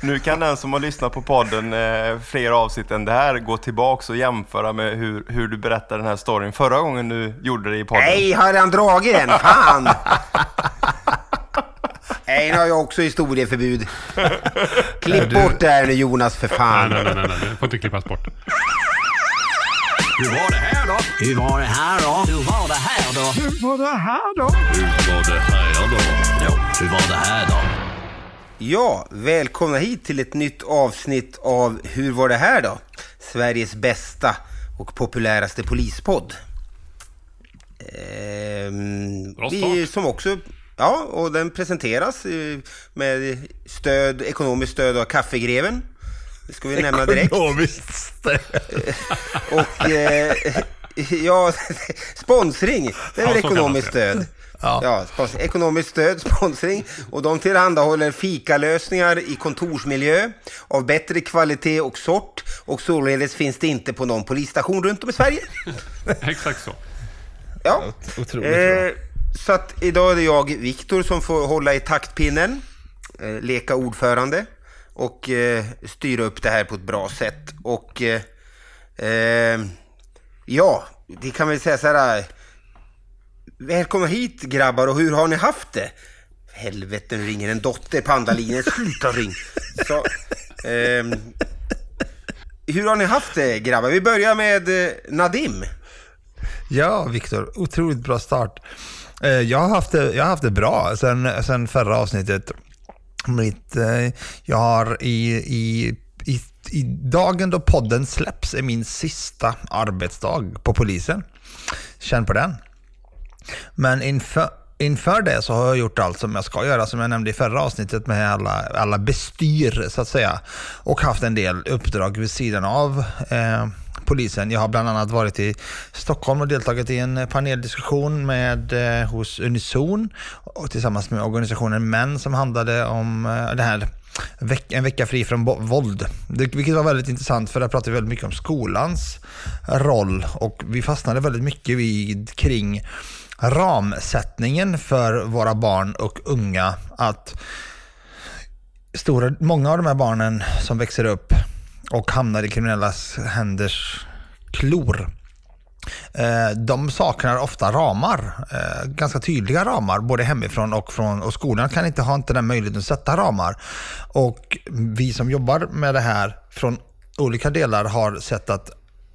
Nu kan den som har lyssnat på podden eh, fler avsnitt än det här gå tillbaks och jämföra med hur, hur du berättade den här storyn förra gången du gjorde det i podden. Nej, har han dragit den? Fan! Nej, nu har jag också historieförbud. Klipp du- bort det här nu Jonas för fan. Nej, nej, nej, nej, det får inte klippas bort. Hur var det här då? Hur var det här då? Hur var det här då? Hur var det här då? Hur var det här då? Hur var det här då? Ja, välkomna hit till ett nytt avsnitt av Hur var det här då? Sveriges bästa och populäraste polispodd. Ehm, Bra vi som också, ja, och den presenteras eh, med stöd, ekonomiskt stöd av Kaffegreven. Det ska vi nämna direkt. Ekonomiskt stöd. Och eh, ja, sponsring, det är väl ekonomiskt stöd. Ja, spons- ekonomiskt stöd, sponsring. Och de tillhandahåller fikalösningar i kontorsmiljö av bättre kvalitet och sort. Och således finns det inte på någon polisstation runt om i Sverige. Exakt så. Ja. Otroligt bra. Eh, så att idag är det jag, Viktor, som får hålla i taktpinnen, eh, leka ordförande och eh, styra upp det här på ett bra sätt. Och eh, eh, ja, det kan väl säga så här. Välkomna hit grabbar och hur har ni haft det? Helvete, nu ringer en dotter på andra linjen. Sluta ring! Så, ehm, hur har ni haft det grabbar? Vi börjar med eh, Nadim. Ja, Viktor. Otroligt bra start. Eh, jag har haft det, jag har haft det bra sen, sen förra avsnittet. Mitt, eh, jag har i, i, i, i dagen då podden släpps är min sista arbetsdag på polisen. Känn på den. Men inför, inför det så har jag gjort allt som jag ska göra, som jag nämnde i förra avsnittet med alla, alla bestyr så att säga. Och haft en del uppdrag vid sidan av eh, polisen. Jag har bland annat varit i Stockholm och deltagit i en paneldiskussion med, eh, hos Unison och tillsammans med organisationen Män som handlade om eh, det här veck, en vecka fri från våld. Det, vilket var väldigt intressant för där pratade vi väldigt mycket om skolans roll och vi fastnade väldigt mycket vid kring ramsättningen för våra barn och unga. Att stora, många av de här barnen som växer upp och hamnar i kriminellas händers klor eh, de saknar ofta ramar, eh, ganska tydliga ramar, både hemifrån och från och skolan kan inte ha inte den möjligheten att sätta ramar. Och vi som jobbar med det här från olika delar har sett att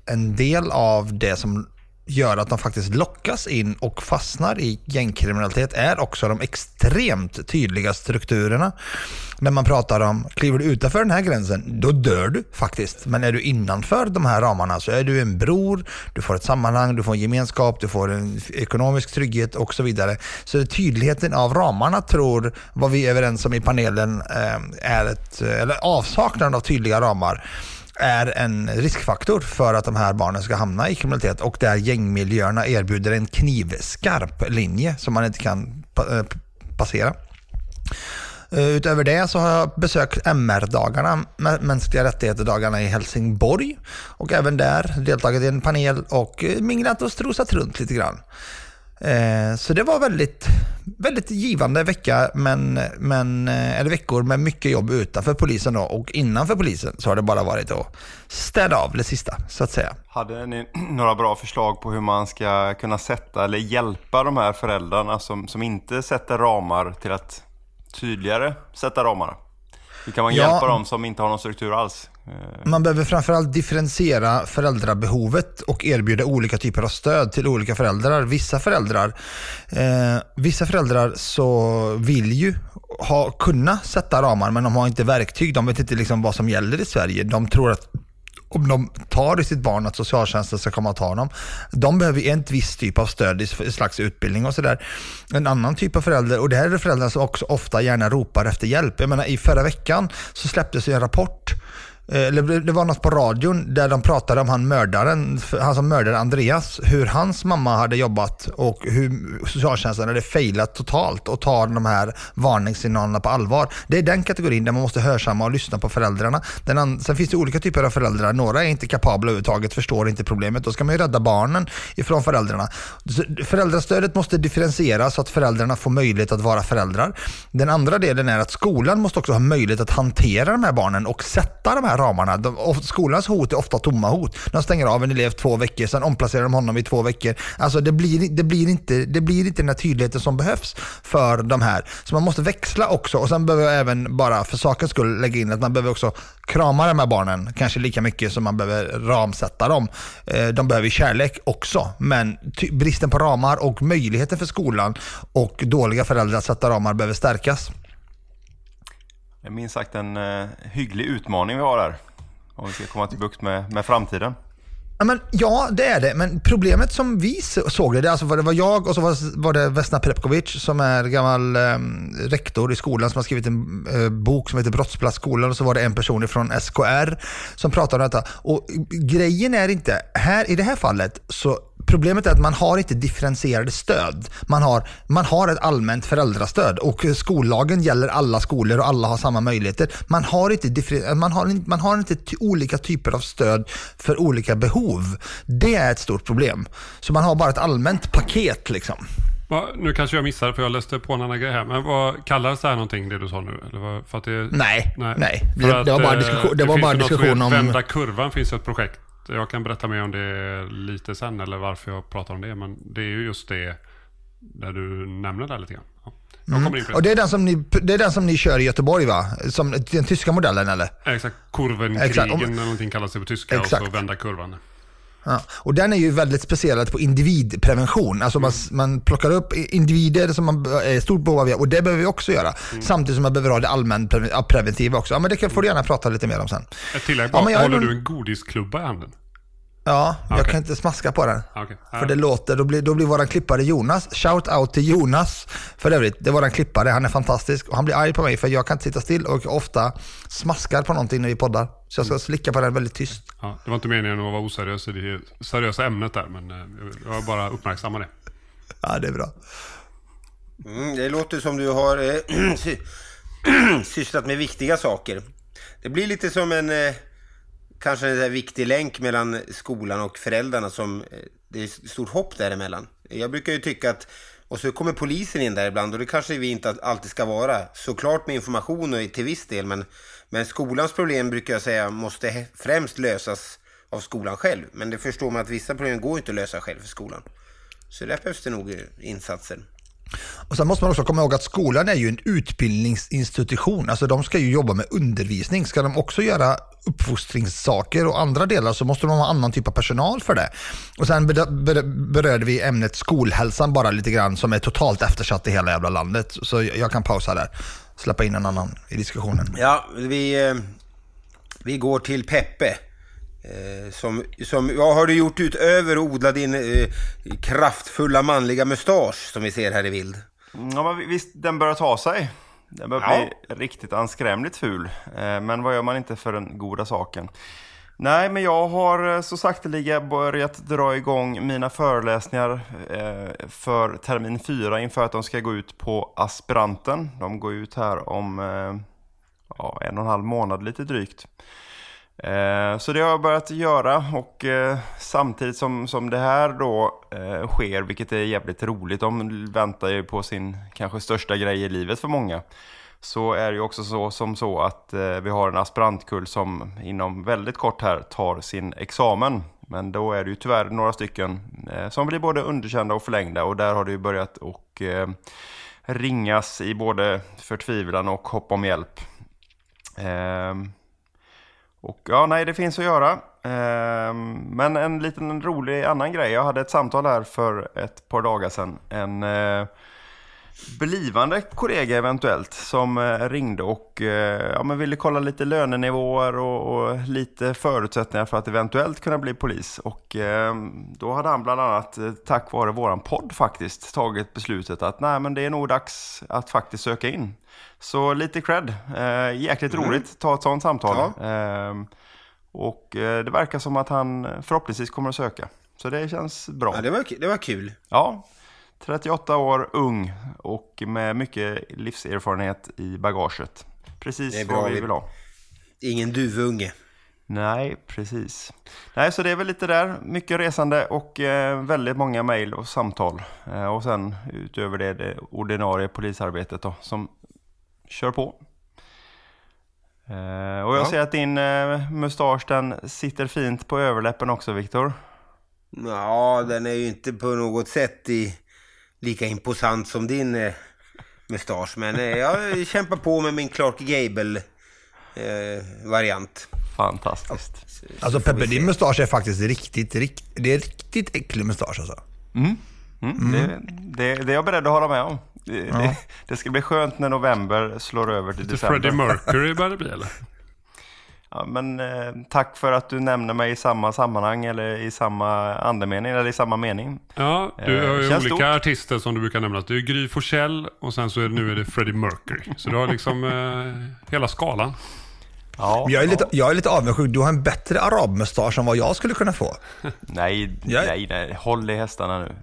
en del av det som gör att de faktiskt lockas in och fastnar i gängkriminalitet är också de extremt tydliga strukturerna. När man pratar om, kliver du utanför den här gränsen, då dör du faktiskt. Men är du innanför de här ramarna så är du en bror, du får ett sammanhang, du får en gemenskap, du får en ekonomisk trygghet och så vidare. Så tydligheten av ramarna tror, vad vi är överens om i panelen, eh, är ett, eller avsaknaden av tydliga ramar är en riskfaktor för att de här barnen ska hamna i kriminalitet och där gängmiljöerna erbjuder en knivskarp linje som man inte kan eh, passera. Eh, utöver det så har jag besökt MR-dagarna, mänskliga rättigheter-dagarna i Helsingborg och även där deltagit i en panel och eh, minglat och strosat runt lite grann. Eh, Så det var väldigt, väldigt givande vecka, men, men, eh, eller veckor med mycket jobb utanför polisen då, och innanför polisen så har det bara varit att städa av det sista, så att säga. Hade ni några bra förslag på hur man ska kunna sätta eller hjälpa de här föräldrarna som, som inte sätter ramar till att tydligare sätta ramarna? Hur kan man Ja. hjälpa dem som inte har någon struktur alls? Eh. Man behöver framförallt differentiera föräldrabehovet och erbjuda olika typer av stöd till olika föräldrar. Vissa föräldrar, eh, vissa föräldrar så vill ju ha, kunna sätta ramar men de har inte verktyg. De vet inte liksom vad som gäller i Sverige. De tror att om de tar i sitt barn att socialtjänsten ska komma och ta dem. De behöver en viss typ av stöd i slags utbildning och sådär. En annan typ av förälder, och det här är föräldrar som också ofta gärna ropar efter hjälp. Jag menar i förra veckan så släpptes en rapport Eh, eller det- var något på radion där de pratade om han mördaren, han som mördade Andreas, hur hans mamma hade jobbat och hur socialtjänsten hade failat totalt och tar de här varningssignalerna på allvar. Det är den kategorin där man måste hörsamma och lyssna på föräldrarna. Den sen finns det olika typer av föräldrar. Några är inte kapabla överhuvudtaget, förstår inte problemet. Då ska man ju rädda barnen ifrån föräldrarna. Föräldrastödet måste differentieras så att föräldrarna får möjlighet att vara föräldrar. Den andra delen är att skolan måste också ha möjlighet att hantera de här barnen och sätta de här ramarna. De, skolans hot är ofta tomma hot. De stänger av en elev två veckor, sen omplacerar de honom i två veckor. Alltså det blir, det blir, inte, det blir inte den här tydligheten som behövs för de här. Så man måste växla också och sen behöver jag även bara för sakens skull lägga in att man behöver också krama de här barnen, kanske lika mycket som man behöver ramsätta dem. Eh, de behöver kärlek också, men ty- bristen på ramar och möjligheten för skolan och dåliga föräldrar att sätta ramar behöver stärkas. Det är minst sagt en eh, hygglig utmaning vi har här, Om vi ska komma till bukt med, med framtiden. Ja, men, ja, det är det. Men problemet som vi såg det, det, alltså, var det var jag och så var, var det Vesna Prepkovic som är gammal eh, rektor i skolan som har skrivit en eh, bok som heter Brottsplatsskolan och så var det en person från SKR som pratade om detta. Och grejen är inte, här i det här fallet så Problemet är att man har inte differentierade stöd. Man har, man har ett allmänt föräldrastöd och skollagen gäller alla skolor och alla har samma möjligheter. Man har inte, man har, man har inte olika typer av stöd för olika behov. Det är ett stort problem. Så man har bara ett allmänt paket liksom. Va, nu kanske jag missade för jag läste på en annan grej här. Men vad kallades det här någonting det du sa nu? Eller vad, för att det, Nej, nej. För Det- det var bara eh, diskussion- det var finns bara diskussion om- Vända kurvan finns ett projekt. Jag kan berätta mer om det lite sen eller varför jag pratar om det. Men det är ju just det där du nämner det lite grann. Ja. På det. Och det är, den som ni, det är den som ni kör i Göteborg va? Som den tyska modellen eller? Exakt, kurvenkrigen Exakt, om- eller någonting kallas det på tyska Exakt. och så vända kurvan. Ja. Och den är ju väldigt speciell på individprevention. Alltså man, man plockar upp individer som man är stort behov av och det behöver vi också göra. Samtidigt som man behöver ha det allmänt pre- ja, preventiva också. Ja, men det kan, får du gärna prata lite mer om sen. Ett tillägg Ja, bara, men jag håller du en godisklubba i handen? Ja, jag Okej. kan inte smaska på den. Okej. För det låter, då blir, då blir våran klippare Jonas, shout out till Jonas för övrigt, det är våran klippare, han är fantastisk och han blir arg på mig för jag kan inte sitta still och ofta smaskar på någonting när vi poddar. Så jag ska slicka på den väldigt tyst. Ja, det var inte meningen att vara oseriös i det seriösa ämnet där, men eh, jag var bara uppmärksamma det. Ja, det är bra. Mm, det låter som du har eh, sysslat med viktiga saker. Det blir lite som en eh, kanske en där viktig länk mellan skolan och föräldrarna som eh, det är stort hopp däremellan. Jag brukar ju tycka att och så kommer polisen in där ibland och det kanske vi inte alltid ska vara. Såklart med information och till viss del men, men skolans problem brukar jag säga måste främst lösas av skolan själv. Men det förstår man att vissa problem går inte att lösa själv för skolan. Så där behövs det nog eh, insatser. Och sen måste man också komma ihåg att skolan är ju en utbildningsinstitution. Alltså de ska ju jobba med undervisning. Ska de också göra uppfostringssaker och andra delar så måste de ha annan typ av personal för det. Och sen berörde vi ämnet skolhälsan bara lite grann som är totalt eftersatt i hela jävla landet. Så jag kan pausa där. Släppa in en annan i diskussionen. Ja, vi, eh, vi går till Peppe. Eh, som, som, vad har du gjort utöver att odla din eh, kraftfulla manliga mustasch som vi ser här i bild? Ja, men visst, den börjar ta sig. Den börjar Ja. bli riktigt anskrämligt ful. Eh, Men vad gör man inte för den goda saken? Nej, men jag har eh, så sakteliga börjat dra igång mina föreläsningar eh, för termin 4 inför att de ska gå ut på aspiranten. De går ut här om eh, ja, en och en halv månad lite drygt. Eh, Så det har jag börjat göra och eh, samtidigt som, som det här då eh, sker, vilket är jävligt roligt, de väntar ju på sin kanske största grej i livet för många. Så är det ju också så som så att eh, vi har en aspirantkull som inom väldigt kort här tar sin examen. Men då är det ju tyvärr några stycken eh, som blir både underkända och förlängda och där har det ju börjat och eh, ringas i både förtvivlan och hopp om hjälp. Ehm, och ja, nej, det finns att göra. Ehm, men en liten rolig annan grej. Jag hade ett samtal här för ett par dagar sedan. En eh, blivande kollega eventuellt som eh, ringde och eh, ja, men ville kolla lite lönenivåer och, och lite förutsättningar för att eventuellt kunna bli polis. Och eh, då hade han bland annat eh, tack vare våran podd faktiskt tagit beslutet att nej men det är nog dags att faktiskt söka in. Så lite cred. Eh, jäkligt Mm. roligt ta ett sånt samtal. Ehm, och eh, det verkar som att han förhoppningsvis kommer att söka. Så det känns bra. Ja, det var, det var kul. Ja, 38 år, ung och med mycket livserfarenhet i bagaget. Precis vad vi vi- vill ha. Ingen duvunge. Nej, precis. Nej, så det är väl lite där. Mycket resande och eh, väldigt många mejl och samtal. Eh, och sen utöver det, det ordinarie polisarbetet då, som kör på. Eh, och jag Ja. ser att din mustasch den sitter fint på överläppen också, Viktor. Ja, den är ju inte på något sätt i, lika imposant som din eh, mustasch. Men eh, jag kämpar på med min Clark Gable-variant. Fantastiskt. Alltså Peppe, din mustasch är faktiskt riktigt, rikt, det är riktigt äcklig mustasch alltså. Mm, Det, det, det är jag beredd att hålla med om. Det, det, det ska bli skönt när november slår över till Lite december. Freddie Mercury börjar det bli eller? Ja, men, eh, tack för att du nämner mig i samma sammanhang eller i samma andemening eller i samma mening. Ja, du Eh, har ju olika stort. artister som du brukar nämna. Det är Gry Forssell och sen så är det, nu är det Freddie Mercury. Så du har liksom eh, hela skalan. Ja, Jag är, lite, ja. jag är lite avundsjuk. Du har en bättre arabmustasch än vad jag skulle kunna få. Nej, Jag- nej, nej, håll i hästarna nu.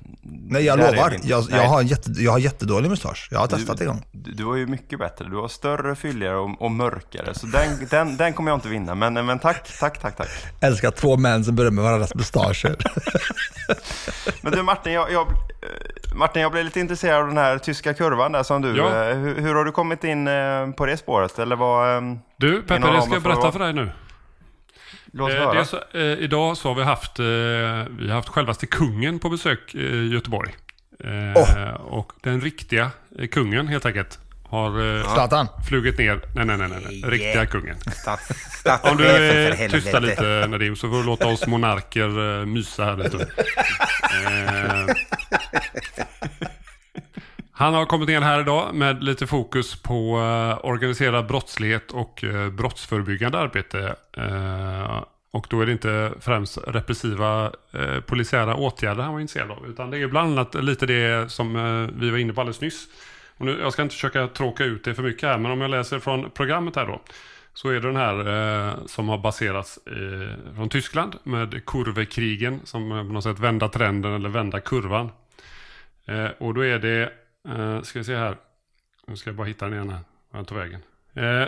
Nej, jag Där är lovar. Jag, Nej. jag, har jätte, jag har jättedålig mustasch. Jag har testat en gång. Du, du har ju mycket bättre. Du har större, fylligare och, och mörkare. Så den, den, den kommer jag inte vinna. Men, men tack, tack, tack, tack. Älskar två män som berömmer varandras mustascher. Men du Martin, jag, jag, eh, Martin, jag blev lite intresserad av den här tyska kurvan där som du. Ja. eh, Hur, hur har du kommit in eh, på det spåret? Eller vad... eh, Du ramen ska jag berätta för dig nu. Låt Eh, höra. dels, eh, idag så har vi haft, eh, vi har haft självaste kungen på besök eh, i Göteborg. Eh, Och den riktiga eh, kungen helt enkelt har eh, Zlatan. flugit ner. Nej, nej, nej, nej, riktiga Yeah. kungen. Stats, Om du eh, tystar lite Nadim så får du låta oss monarker eh, mysa här lite. Han har kommit ner här idag med lite fokus på eh, organiserad brottslighet och eh, brottsförebyggande arbete. Eh, och då är det inte främst repressiva eh, polisiära åtgärder han var intresserad av. Utan det är bland annat lite det som eh, vi var inne på alldeles nyss. Och nu, jag ska inte försöka tråka ut det för mycket här, men om jag läser från programmet här då. Så är det den här eh, som har baserats i, från Tyskland med kurvekrigen som eh, på något sätt vända trenden eller vända kurvan. Eh, och då är det, Uh, ska vi se här, nu ska jag bara hitta den igen här. Jag tar vägen.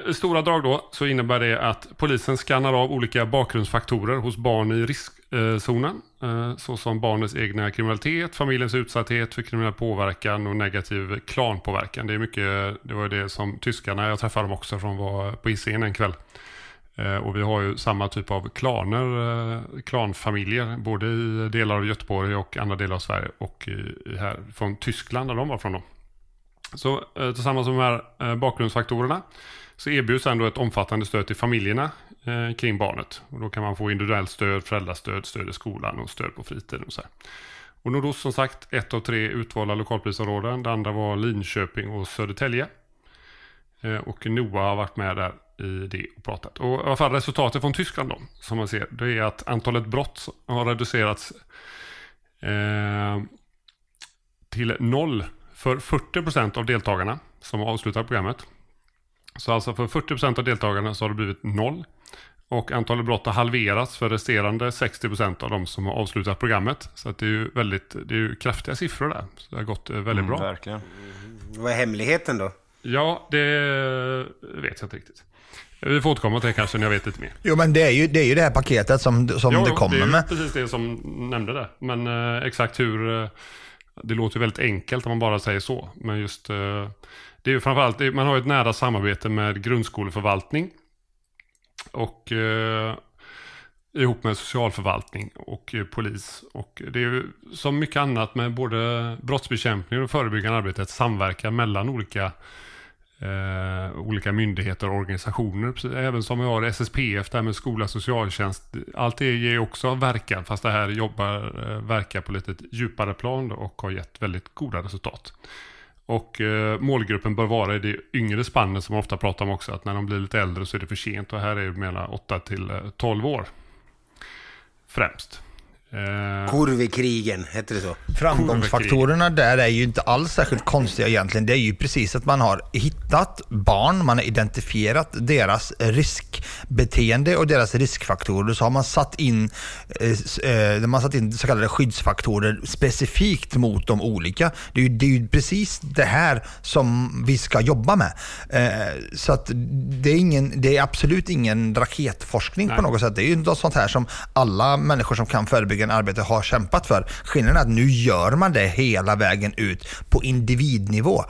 I stora drag då så innebär det att polisen skannar av olika bakgrundsfaktorer hos barn i riskzonen. Eh, såsom barnets egna kriminalitet, familjens utsatthet för kriminell påverkan och negativ klanpåverkan. Det är mycket, det var det som tyskarna, jag träffade dem också från var på Hisingen en kväll. Eh, och vi har ju samma typ av klaner, eh, klanfamiljer, både i delar av Göteborg och andra delar av Sverige och i, här från Tyskland där de var från då. Så eh, tillsammans med de här bakgrundsfaktorerna så erbjuds ändå ett omfattande stöd till familjerna eh, kring barnet. Och då kan man få individuellt stöd, föräldrastöd, stöd i skolan och stöd på fritiden och så här. Och Nordost som sagt ett av tre utvalda lokalpolisområden. Det andra var Linköping och Södertälje. Eh, och NOA har varit med där i det och pratat. Och i alla fall resultatet från Tyskland då, som man ser, det är att antalet brott har reducerats eh, till noll för 40% av deltagarna som har avslutat programmet. Så alltså för 40% av deltagarna så har det blivit noll. Och antalet brott har halverats för resterande 60% av de som har avslutat programmet. Så att det är ju väldigt, det är ju kraftiga siffror där. Så det har gått eh, väldigt bra. Verkligen. Vad är hemligheten då? Ja, det vet jag inte riktigt. Vi får återkomma till det kanske när jag vet lite mer. Jo, men det är ju det, är ju det här paketet som, som Jo, det kommer det är ju med. precis det som nämnde det. Men eh, exakt hur... Eh, det låter ju väldigt enkelt om man bara säger så. Men just... Eh, det är ju framförallt... Man har ju ett nära samarbete med grundskoleförvaltning. Och... Eh, ihop med socialförvaltning och eh, polis. Och det är ju som mycket annat med både brottsbekämpning och förebyggande arbete ett samverkan mellan olika eh, olika myndigheter och organisationer. Även som vi har SSPF, där med skola, socialtjänst. Allt det ger ju också verkan, fast det här jobbar, eh, verkar på lite djupare plan och har gett väldigt goda resultat. Och eh, målgruppen bör vara i det yngre spannet som man ofta pratar om också, att när de blir lite äldre så är det för sent och här är det mellan 8 till eh, 12 år. Främst. Eh, Kurvikrigen, heter det så? Framgångsfaktorerna där är ju inte alls särskilt konstiga egentligen. Det är ju precis att man har hittat barn, man har identifierat deras riskbeteende och deras riskfaktorer. Så har man satt in, eh, eh, man satt in så kallade skyddsfaktorer specifikt mot de olika. Det är ju, det är ju precis det här som vi ska jobba med. Eh, så att det är, ingen, det är absolut ingen raketforskning på något sätt. Det är ju något sånt här som alla människor som kan förebyggande arbete har kämpat för. Skillnaden är att nu gör man det hela vägen ut på individnivå.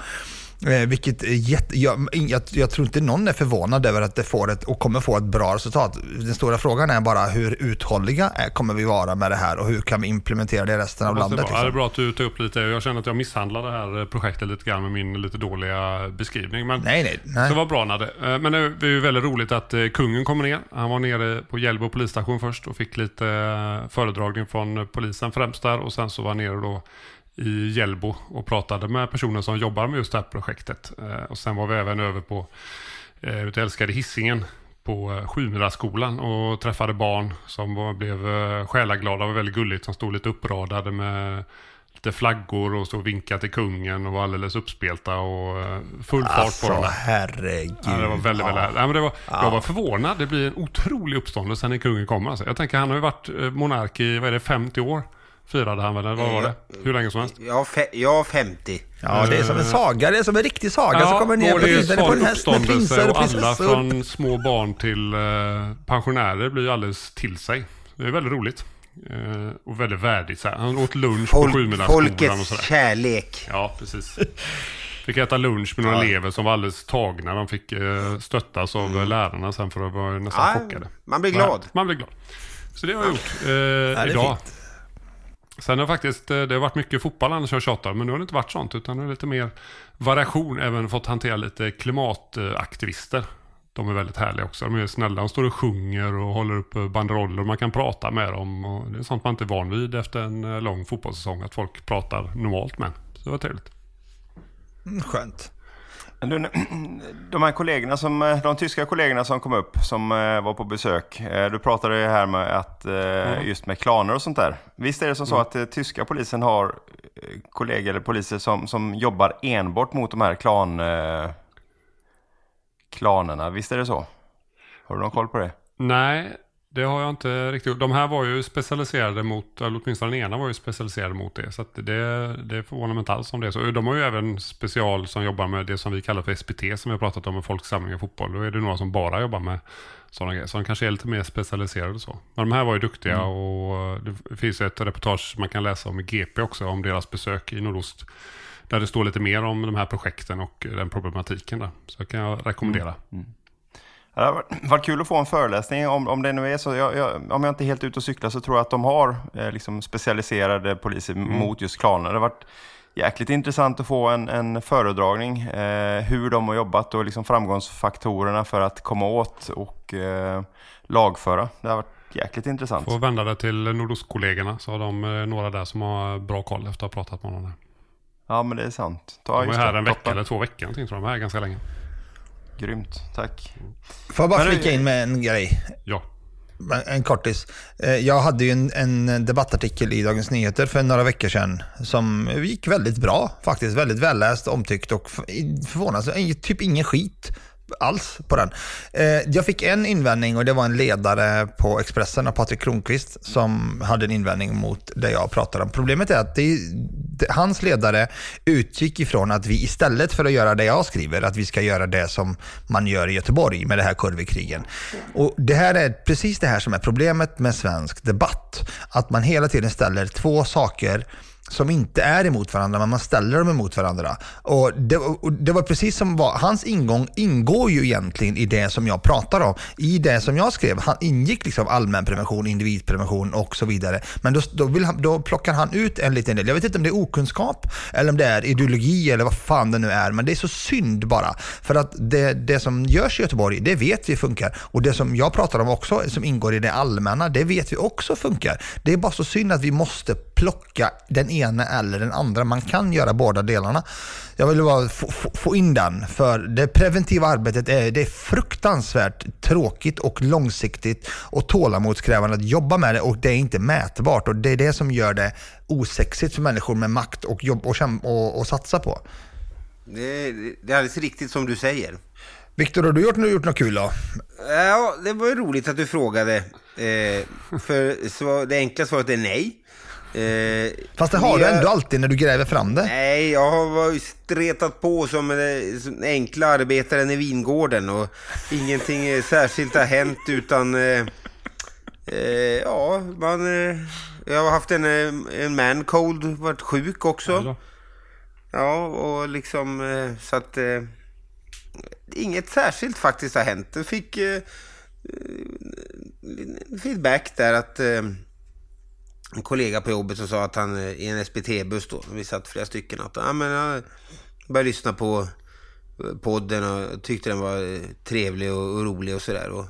Eh, vilket är jätte, jag, jag, jag tror inte någon är förvånad över att det får ett, och kommer få ett bra resultat. Den stora frågan är bara hur uthålliga är, kommer vi vara med det här och hur kan vi implementera det i resten av landet? ja, Det är Liksom. bra att du tar upp lite. Jag känner att jag misshandlar det här projektet lite grann med min lite dåliga beskrivning. Men Nej, nej, nej. det var bra när det. eh, Men det är ju väldigt roligt att eh, kungen kommer ner. Han var nere på Hjällbo polisstation först och fick lite eh, föredragning från polisen främst där. Och sen så var han nere då i Hjällbo och pratade med personer som jobbar med just det här projektet. Eh, Och sen var vi även över på eh, ute i älskade Hisingen på eh, Sjumilaskolan och träffade barn som var, blev eh, själaglada och väldigt gulligt. Som stod lite uppradade med lite flaggor och stod och vinkade till kungen och var alldeles uppspelta och eh, full fart Alltså, på dem. herregud. Ja, det var väldigt, väldigt härligt. Ja, men det var, Jag var förvånad. Det blir en otrolig uppståndelse när kungen kommer. Alltså. Jag tänker, han har ju varit eh, monark i, vad är det, 50 år? Firade han väl, eller vad var det? Hur länge som helst. Ja, fe, ja 50. Ja, det är som en saga. Det är som en riktig saga som kommer ner på vinden på en häst med prinsar och och alla prinsessor. från små barn till eh, pensionärer blir alldeles till sig. Det är väldigt roligt. Eh, och väldigt värdigt. Så här. Han åt lunch på Folk, Sjumilaskolan och folkets sådär. kärlek. Ja, precis. Fick äta lunch med några elever som var alldeles tagna. De fick eh, stöttas av lärarna sen för att vara nästan Ja, chockade. man blir glad. Man, blir glad. Så det har jag gjort eh, är idag. fint. Sen har faktiskt, eh, det har varit mycket fotboll annars jag tjatar, men nu har det inte varit sånt, utan det är lite mer variation. Även fått hantera lite klimataktivister. De är väldigt härliga också. De är snälla, de står och sjunger och håller upp eh, banderoller. Man kan prata med dem. Och det är sånt man inte är van vid efter en eh, lång fotbollssäsong, att folk pratar normalt med. Så det var trevligt. Mm, skönt. Du, de här kollegorna som, eh, de tyska kollegorna som kom upp, som eh, var på besök. eh, Du pratade ju här med att, eh, just med klaner och sånt där. Visst är det som så att eh, tyska polisen har kollegor eller poliser som, som jobbar enbart mot de här klan, klanerna? Visst är det så? Har du någon koll på det? Nej, Det har jag inte riktigt. De här var ju specialiserade mot, eller åtminstone den ena var ju specialiserad mot det. Så det, det förvånar mig inte alls om det. Så de har ju även special som jobbar med det som vi kallar för SPT som vi har pratat om med Folks samling i fotboll. Då är det några som bara jobbar med sådana grejer. Så de kanske är lite mer specialiserade så. Men de här var ju duktiga Mm. och det finns ett reportage man kan läsa om i GP också om deras besök i Nordost. Där det står lite mer om de här projekten och den problematiken där. Så det kan jag rekommendera. Ja, Det har varit, kul att få en föreläsning om, om det nu är så. Jag, jag, om jag inte är helt ute och cyklar så tror jag att de har eh, liksom specialiserade poliser mot just klaner. Det har varit jäkligt intressant att få en, en föredragning eh, hur de har jobbat och liksom framgångsfaktorerna för att komma åt och eh, lagföra. Det har varit jäkligt intressant. Får vända det till Nordostkollegorna så har de eh, några där som har bra koll efter att ha pratat med honom. Ja, men det är sant. Ta, De är här en vecka eller två veckor någonting tror jag. De är här ganska länge. Grymt, tack. Får jag bara Men flika in med en grej? Ja. En kortis. Eh, Jag hade ju en, en debattartikel i Dagens Nyheter för några veckor sedan som gick väldigt bra faktiskt. Väldigt välläst, omtyckt och förvånansvärt, typ ingen skit alls på den. Eh, Jag fick en invändning och det var en ledare på Expressen av Patrik Kronqvist som hade en invändning mot det jag pratade om. Problemet är att det, det, hans ledare utgick ifrån att vi istället för att göra det jag skriver, att vi ska göra det som man gör i Göteborg med det här kurvekrigen. Och det här är precis det här som är problemet med svensk debatt. Att man hela tiden ställer två saker som inte är emot varandra, men man ställer dem emot varandra. Och det, och det var precis som var, hans ingång ingår ju egentligen i det som jag pratar om. I det som jag skrev, han ingick liksom allmänprevention, individprevention och så vidare. Men då, då, vill han, då plockar han ut en liten del. Jag vet inte om det är okunskap eller om det är ideologi eller vad fan det nu är. Men det är så synd bara. För att det, det som görs i Göteborg, det vet vi funkar. Och det som jag pratar om också, som ingår i det allmänna, det vet vi också funkar. Det är bara så synd att vi måste plocka den ena eller den andra. Man kan göra båda delarna. Jag vill bara få, få, få in den, för det preventiva arbetet är, det är fruktansvärt tråkigt och långsiktigt och tålamodskrävande att jobba med det och det är inte mätbart och det är det som gör det osexigt för människor med makt och jobb och, och, och satsa på. Det, det är alldeles riktigt som du säger. Viktor, har du gjort, gjort något kul då? Ja, det var roligt att du frågade. Eh, för svar, det enkla svaret är nej. Eh, Fast det har vi du ändå alltid när du gräver fram det. Nej, jag har varit stretat på som en som enkla arbetaren i vingården och ingenting eh, särskilt har hänt utan eh, eh, ja, man, eh, jag har haft en, eh, en man cold, varit sjuk också. Ja, och liksom eh, så att eh, inget särskilt faktiskt har hänt. Jag fick eh, eh, feedback där att eh, en kollega på jobbet som sa att han eh, i en SPT-buss då, vi satt flera stycken, att ja, men, jag började lyssna på eh, podden och tyckte den var eh, trevlig och, och rolig och sådär.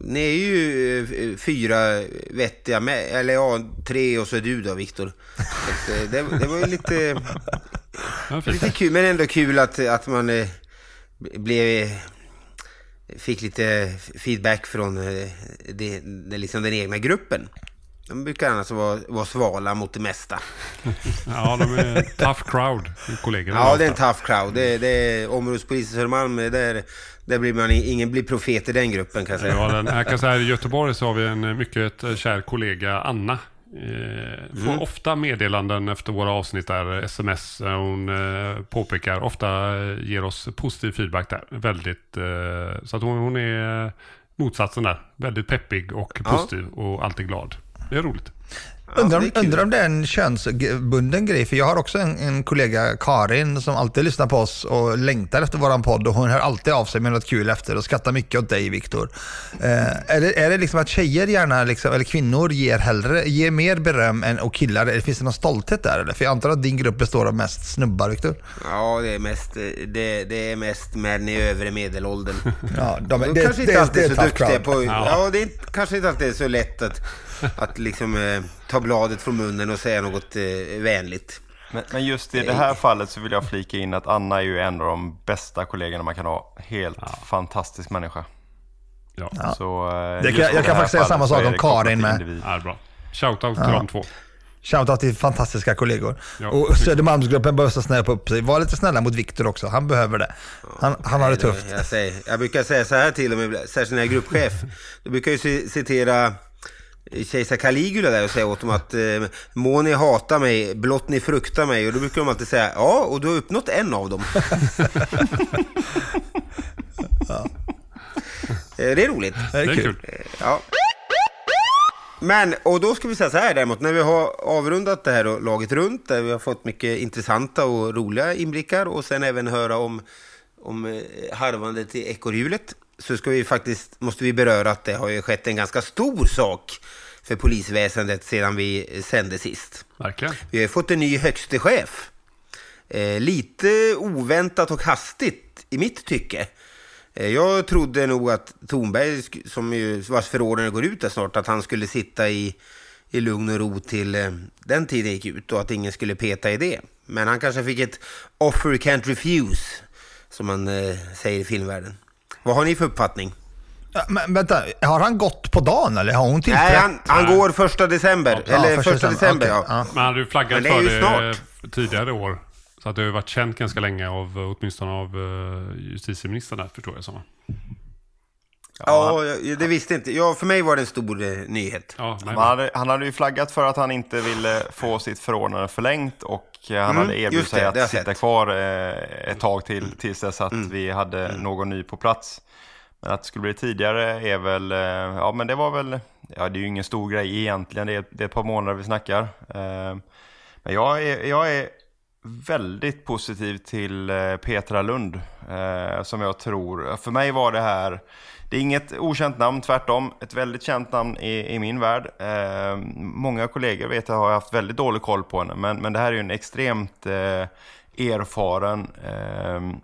Ni är ju fyra vettiga, med, eller ja, tre och så är du då, Viktor. Det, det var ju lite, lite kul, men ändå kul att, att man blev, fick lite feedback från det, det, liksom den egna gruppen. De brukar annars vara, vara svala mot det mesta. Ja, de är en tough crowd, kollegorna. Ja, det är en tough crowd. Det, det är områdespolisen i Södermalm, där, där blir man, ingen blir profet i den gruppen kan jag säga. Ja, den, jag kan säga här i Göteborg så har vi en mycket eh, kär kollega, Anna. Eh, får Mm. ofta meddelanden efter våra avsnitt där, sms. eh, Hon eh, påpekar, ofta eh, ger oss positiv feedback där. Väldigt, eh, så att hon, hon är motsatsen där. Väldigt peppig och Ja. positiv och alltid glad. Det är roligt. Undrar om, undrar om det är en könsbunden grej, för jag har också en, en kollega, Karin, som alltid lyssnar på oss och längtar efter våran podd och hon hör alltid av sig med något kul efter och skrattar mycket åt dig, Viktor. Eh, är, det, är det liksom att tjejer gärna, liksom, eller kvinnor, ger, hellre, ger mer beröm än och killar? Eller finns det någon stolthet där? Eller? För jag antar att din grupp består av mest snubbar, Viktor. Ja, det är mest, det, det är mest män i övre medelåldern. Ja, de är- de det- kanske inte det- alltid det är så duktiga crowd. på... Ja. Ja, det är inte- kanske inte alltid är så lätt att, att liksom eh, ta bladet från munnen och säga något eh, vänligt. Men, men just i det här fallet så vill jag flika in att Anna är ju en av de bästa kollegorna man kan ha. Helt fantastisk människa. Ja. Så, eh, Det kan- jag kan faktiskt säga samma sak om Karin med. Ja, bra. Shoutout Ja. till de två. Shoutout till fantastiska kollegor. Ja, och. Södermalmsgruppen behöver snäppa upp sig. Var lite snälla mot Viktor också. Han behöver det. Han, han har det tufft. Jag, säger, jag brukar säga så här till och med, särskilt när jag är gruppchef. Då brukar jag citera kejsar Caligula där och säga åt dem att eh, må ni hata mig, blott ni fruktar mig. Och då brukar de alltid säga ja, och du har uppnått en av dem. Eh, Det är roligt. Det är kul. kul. Ja. Men, och då ska vi säga så här däremot, när vi har avrundat det här och laget runt, där vi har fått mycket intressanta och roliga inblickar och sen även höra om, om eh, harvandet i ekorrhjulet, så ska vi faktiskt, måste vi beröra att det har ju skett en ganska stor sak för polisväsendet sedan vi sände sist. Verkligen. Vi har fått en ny högste chef. Eh, lite oväntat och hastigt i mitt tycke. Eh, jag trodde nog att Thornberg, som ju, vars förordnande går ut där snart, att han skulle sitta i, i lugn och ro till eh, den tiden gick ut och att ingen skulle peta i det. Men han kanske fick ett offer can't refuse, som man eh, säger i filmvärlden. Vad har ni för uppfattning? Ja, Men vänta, har han gått på dagen eller har hon tillträtt? Nej, han, han går första december. Ja, eller första första december, december, okej. ja. Ja. Man hade ju flaggat Men för det snart. tidigare år. Så att det har ju varit känt ganska länge av, eh, åtminstone av eh, justitieministern där, förstår jag som. Ja, jag- det visste inte. Ja, för mig var det en stor eh, nyhet. Ja, nej, Han hade, han hade ju flaggat för att han inte ville få sitt förordnande förlängt och han Mm, hade erbjudit sig att sitta sett. kvar eh, ett tag till tills dess att Mm. vi hade någon ny på plats. Men att det skulle bli tidigare är väl, eh, ja men det var väl, ja det är ju ingen stor grej egentligen, det är, det är ett par månader vi snackar. Eh, Men jag är, jag är väldigt positiv till eh, Petra Lund, eh, som jag tror, för mig var det här, det är inget okänt namn, tvärtom, ett väldigt känt namn i, i min värld. Eh, många kollegor vet jag har haft väldigt dålig koll på henne, men, men det här är ju en extremt eh, erfaren eh,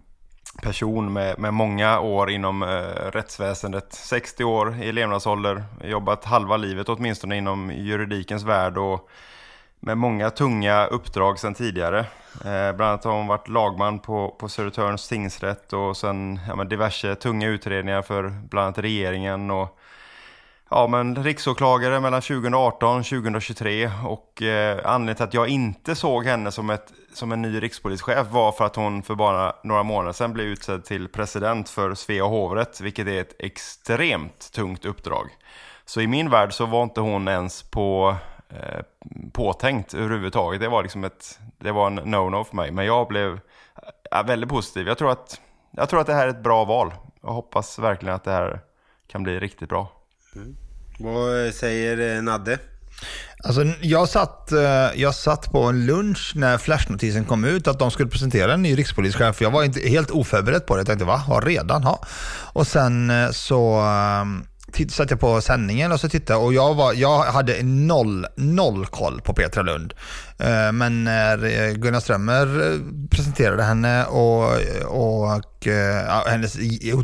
person med, med många år inom eh, rättsväsendet. 60 år i levnadsålder, jobbat halva livet åtminstone inom juridikens värld och med många tunga uppdrag sedan tidigare. Eh, bland annat har hon varit lagman på, på Södertörns tingsrätt och sen ja, men diverse tunga utredningar för bland annat regeringen och ja, men riksåklagare mellan 2018 och 2023 och eh, anledningen till att jag inte såg henne som, ett, som en ny rikspolischef var för att hon för bara några månader sedan blev utsedd till president för Svea hovrätt, vilket är ett extremt tungt uppdrag. Så i min värld så var inte hon ens på eh, påtänkt överhuvudtaget. Det var liksom ett, det var en no-no för mig. Men jag blev ja, väldigt positiv. Jag tror, att, jag tror att det här är ett bra val. Jag hoppas verkligen att det här kan bli riktigt bra. Vad säger eh, Nadde? Alltså, jag, satt, eh, jag satt på en lunch när flashnotisen kom ut att de skulle presentera en ny rikspolischef. Jag var inte helt oförberedd på det. Jag tänkte, va? Har redan? Ha. Och sen eh, så eh, titt- satt jag på sändningen och så tittade jag och jag, var, jag hade noll, noll koll på Petra Lund. Eh, Men när eh, Gunnar Strömmer eh, presenterade henne och, och ja, hennes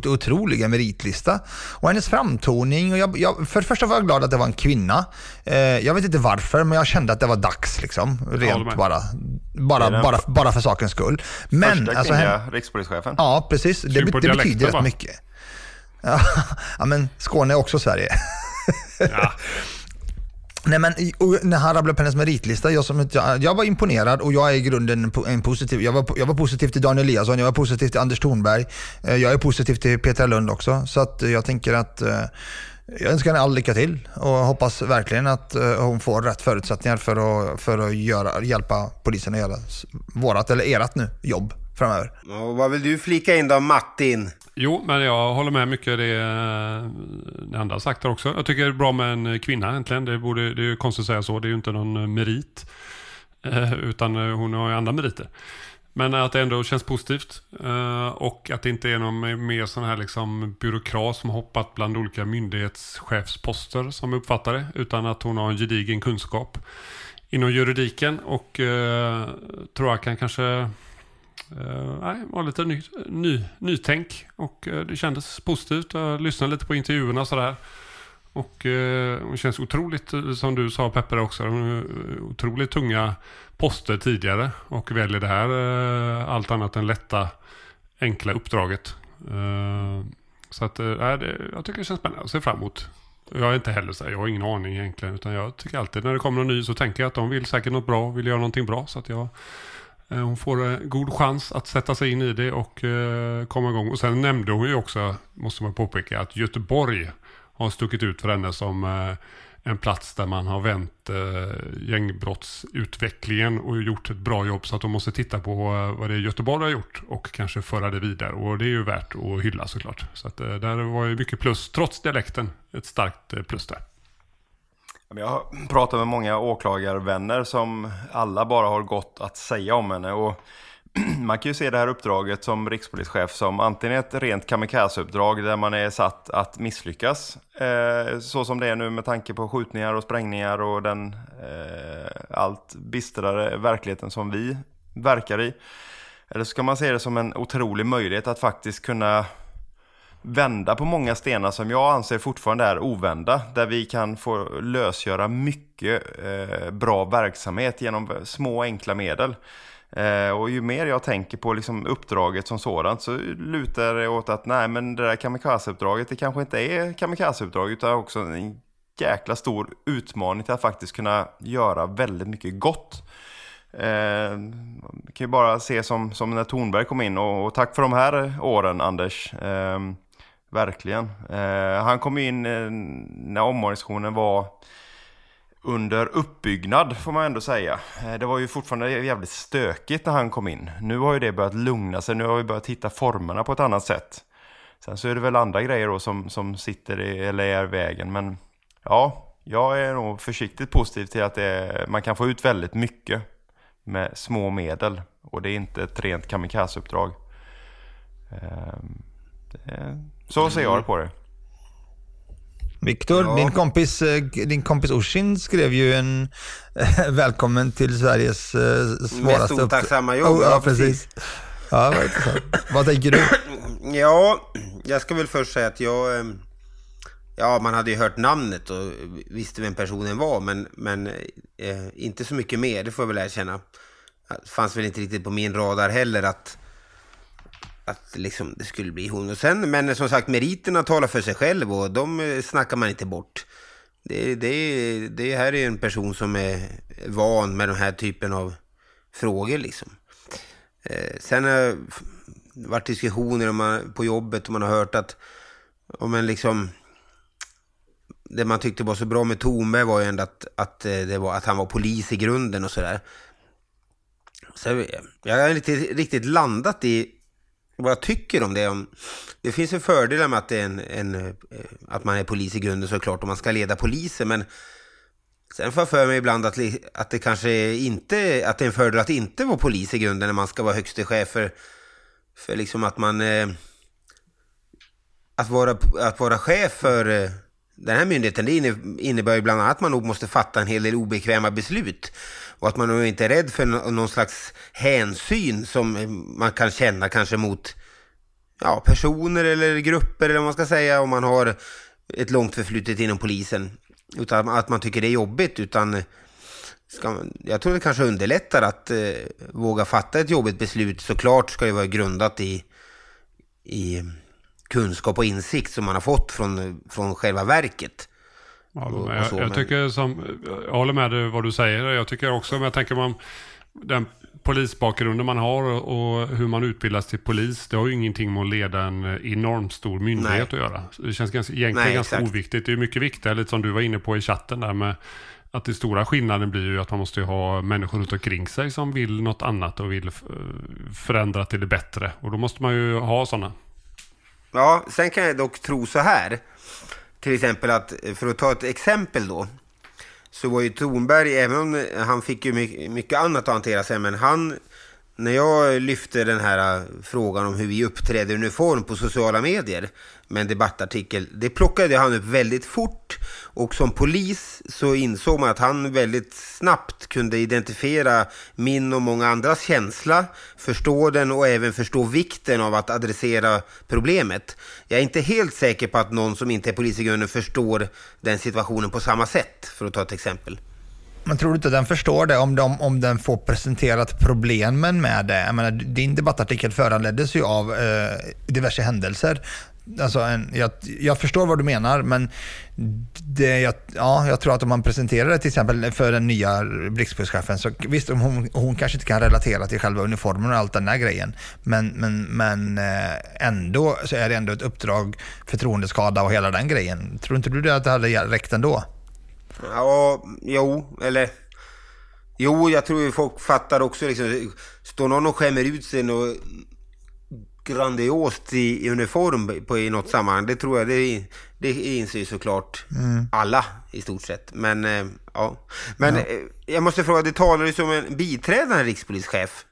otroliga meritlista och hennes framtoning. Och jag, jag, för det första var jag glad att det var en kvinna. Jag vet inte varför, men jag kände att det var dags. Liksom, rent bara, bara, bara, bara för sakens skull. Men, Första alltså, kvinnliga rikspolischefen. Ja, precis. Det, på det betyder rätt mycket. Ja, men Skåne är också Sverige. Ja. Nej, men, när han rabblade upp hennes meritlista, jag, som, jag, jag var imponerad och jag är i grunden en, po- en positiv. Jag var, jag var positiv till Daniel Eliasson, jag var positiv till Anders Thornberg. eh, Jag är positiv till Petra Lund också. Så att eh, jag tänker att eh, jag önskar henne all lycka till och hoppas verkligen att hon får rätt förutsättningar för att, för att göra, hjälpa polisen att göra vårat, eller ert nu, jobb framöver. Och vad vill du flika in då, Martin? Jo, men jag håller med mycket av det eh, ni andra har sagt här också. Jag tycker det är bra med en kvinna äntligen. Det, borde, det är ju konstigt att säga så. Det är ju inte någon eh, merit. Eh, utan hon har ju andra meriter. Men att det ändå känns positivt. Och att det inte är någon mer sån här liksom byråkrat som har hoppat bland olika myndighetschefsposter som jag uppfattar det. Utan att hon har en gedigen kunskap inom juridiken. Och tror jag kan kanske Uh, nej, var lite ny, ny, nytänk och eh, det kändes positivt. Jag lyssnade lite på intervjuerna sådär. Och eh, uh, hon känns otroligt, som du sa Peppe också, otroligt tunga poster tidigare och väljer det här allt annat än lätta, enkla uppdraget. Så att, uh, det, jag tycker det känns spännande. Jag ser fram emot Jag är inte heller så här, jag har ingen aning egentligen. Utan jag tycker alltid när det kommer någon ny så tänker jag att de vill säkert något bra, vill göra någonting bra. Så att jag, Eh, hon får eh, god chans att sätta sig in i det och eh, komma igång. Och sen nämnde hon ju också, måste man påpeka, att Göteborg har stuckit ut för henne som en plats där man har vänt gängbrottsutvecklingen och gjort ett bra jobb. Så att de måste titta på vad det är Göteborg har gjort och kanske föra det vidare. Och det är ju värt att hylla såklart. Så att, där var ju mycket plus, trots dialekten, ett starkt plus där. Jag har pratat med många åklagarvänner som alla bara har gott att säga om henne. Och man kan ju se det här uppdraget som rikspolischef som antingen ett rent kamikazeuppdrag där man är satt att misslyckas. Eh, så som det är nu med tanke på skjutningar och sprängningar och den eh, allt bistrare verkligheten som vi verkar i. Eller så kan man se det som en otrolig möjlighet att faktiskt kunna vända på många stenar som jag anser fortfarande är ovända. Där vi kan få lösgöra mycket eh, bra verksamhet genom små enkla medel. Eh, och ju mer jag tänker på liksom uppdraget som sådant så lutar det åt att nej men det där kamikazeuppdraget det kanske inte är kamikazeuppdrag utan också en jäkla stor utmaning till att faktiskt kunna göra väldigt mycket gott. Eh, kan ju bara se som, som när Tornberg kom in och, och tack för de här åren Anders. Eh, verkligen. Eh, han kom in eh, när omorganisationen var under uppbyggnad får man ändå säga. Eh, det var ju fortfarande jävligt stökigt när han kom in. Nu har ju det börjat lugna sig, nu har vi börjat hitta formerna på ett annat sätt. Sen så är det väl andra grejer då som, som sitter i, eller är i vägen. Men ja, jag är nog försiktigt positiv till att det, man kan få ut väldigt mycket med små medel. Och det är inte ett rent kamikazeuppdrag. Ehm, så ser jag på det. Viktor, ja. din, kompis, eh, din kompis Oshin skrev ju en välkommen till Sveriges uh, svåraste... Mest otacksamma jobb. Oh, ja, precis. Ja, vad. Vad tänker du? Ja, jag ska väl först säga att jag... Ehm, ja, man hade ju hört namnet och visste vem personen var, men, men eh, inte så mycket mer, det får jag väl erkänna. Det fanns väl inte riktigt på min radar heller att att liksom det skulle bli hon. Och sen, men som sagt, meriterna talar för sig själv och de eh, snackar man inte bort. Det, det, det här är en person som är van med den här typen av frågor liksom. Eh, sen har det varit diskussioner om man, på jobbet och man har hört att om en liksom det man tyckte var så bra med Tornberg var ju ändå att, att, eh, det var, att han var polis i grunden och sådär. Så jag har inte riktigt landat i vad jag tycker om det. Det finns ju fördelar med att, det är en, en, eh, att man är polis i grunden såklart och man ska leda polisen. Men sen får jag för mig ibland att, att det kanske inte att det är en fördel att inte vara polis i grunden när man ska vara högste chef för, för liksom att man... Eh, att vara, att vara chef för eh, den här myndigheten det innebär ju bland annat att man nog måste fatta en hel del obekväma beslut. Och att man nog inte är rädd för någon slags hänsyn som man kan känna kanske mot ja, personer eller grupper eller vad man ska säga om man har ett långt förflutet inom polisen. Utan att man tycker det är jobbigt utan ska man, jag tror det kanske underlättar att eh, våga fatta ett jobbigt beslut. Såklart ska det vara grundat i, i kunskap och insikt som man har fått från, från själva verket. Ja, jag, jag, tycker som, jag håller med dig vad du säger. Jag tycker också, men jag tänker man, den polisbakgrunden man har och hur man utbildas till polis, det har ju ingenting med att leda en enormt stor myndighet Nej. att göra. Det känns ganska, egentligen Nej, ganska exakt. oviktigt. Det är mycket viktigare, lite som du var inne på i chatten där med att den stora skillnaden blir ju att man måste ha människor runt omkring sig som vill något annat och vill förändra till det bättre. Och då måste man ju ha sådana. Ja, sen kan jag dock tro så här. Till exempel att, för att ta ett exempel då, så var ju Thornberg, även om han fick ju mycket, annat att hantera sig, men han, när jag lyfte den här äh, frågan om hur vi uppträder i uniform på sociala medier, med en debattartikel. Det plockade han upp väldigt fort och som polis så insåg man att han väldigt snabbt kunde identifiera min och många andras känsla, förstå den och även förstå vikten av att adressera problemet. Jag är inte helt säker på att någon som inte är polis i grunden förstår den situationen på samma sätt, för att ta ett exempel. Men tror du inte den förstår det om, de, om den får presenterat problemen med det? Jag menar, din debattartikel föranleddes ju av eh, diverse händelser alltså en, jag, jag förstår vad du menar, men det, jag, ja, jag tror att om man presenterar det till exempel för den nya rikspolischefen, så visst, hon, hon kanske inte kan relatera till själva uniformen och allt den där grejen, men, men, men eh, ändå så är det ändå ett uppdrag, förtroendeskada och hela den grejen. Tror inte du det att det hade räckt ändå? Ja, jo, eller... Jo, jag tror ju folk fattar också liksom, står någon och skämmer ut sig och grandiost i, i uniform på, i något sammanhang, det tror jag, det, det inser ju såklart Mm. alla i stort sett. Men, eh, ja. Men Ja. eh, jag måste fråga, det talar ju som en biträdande rikspolischef.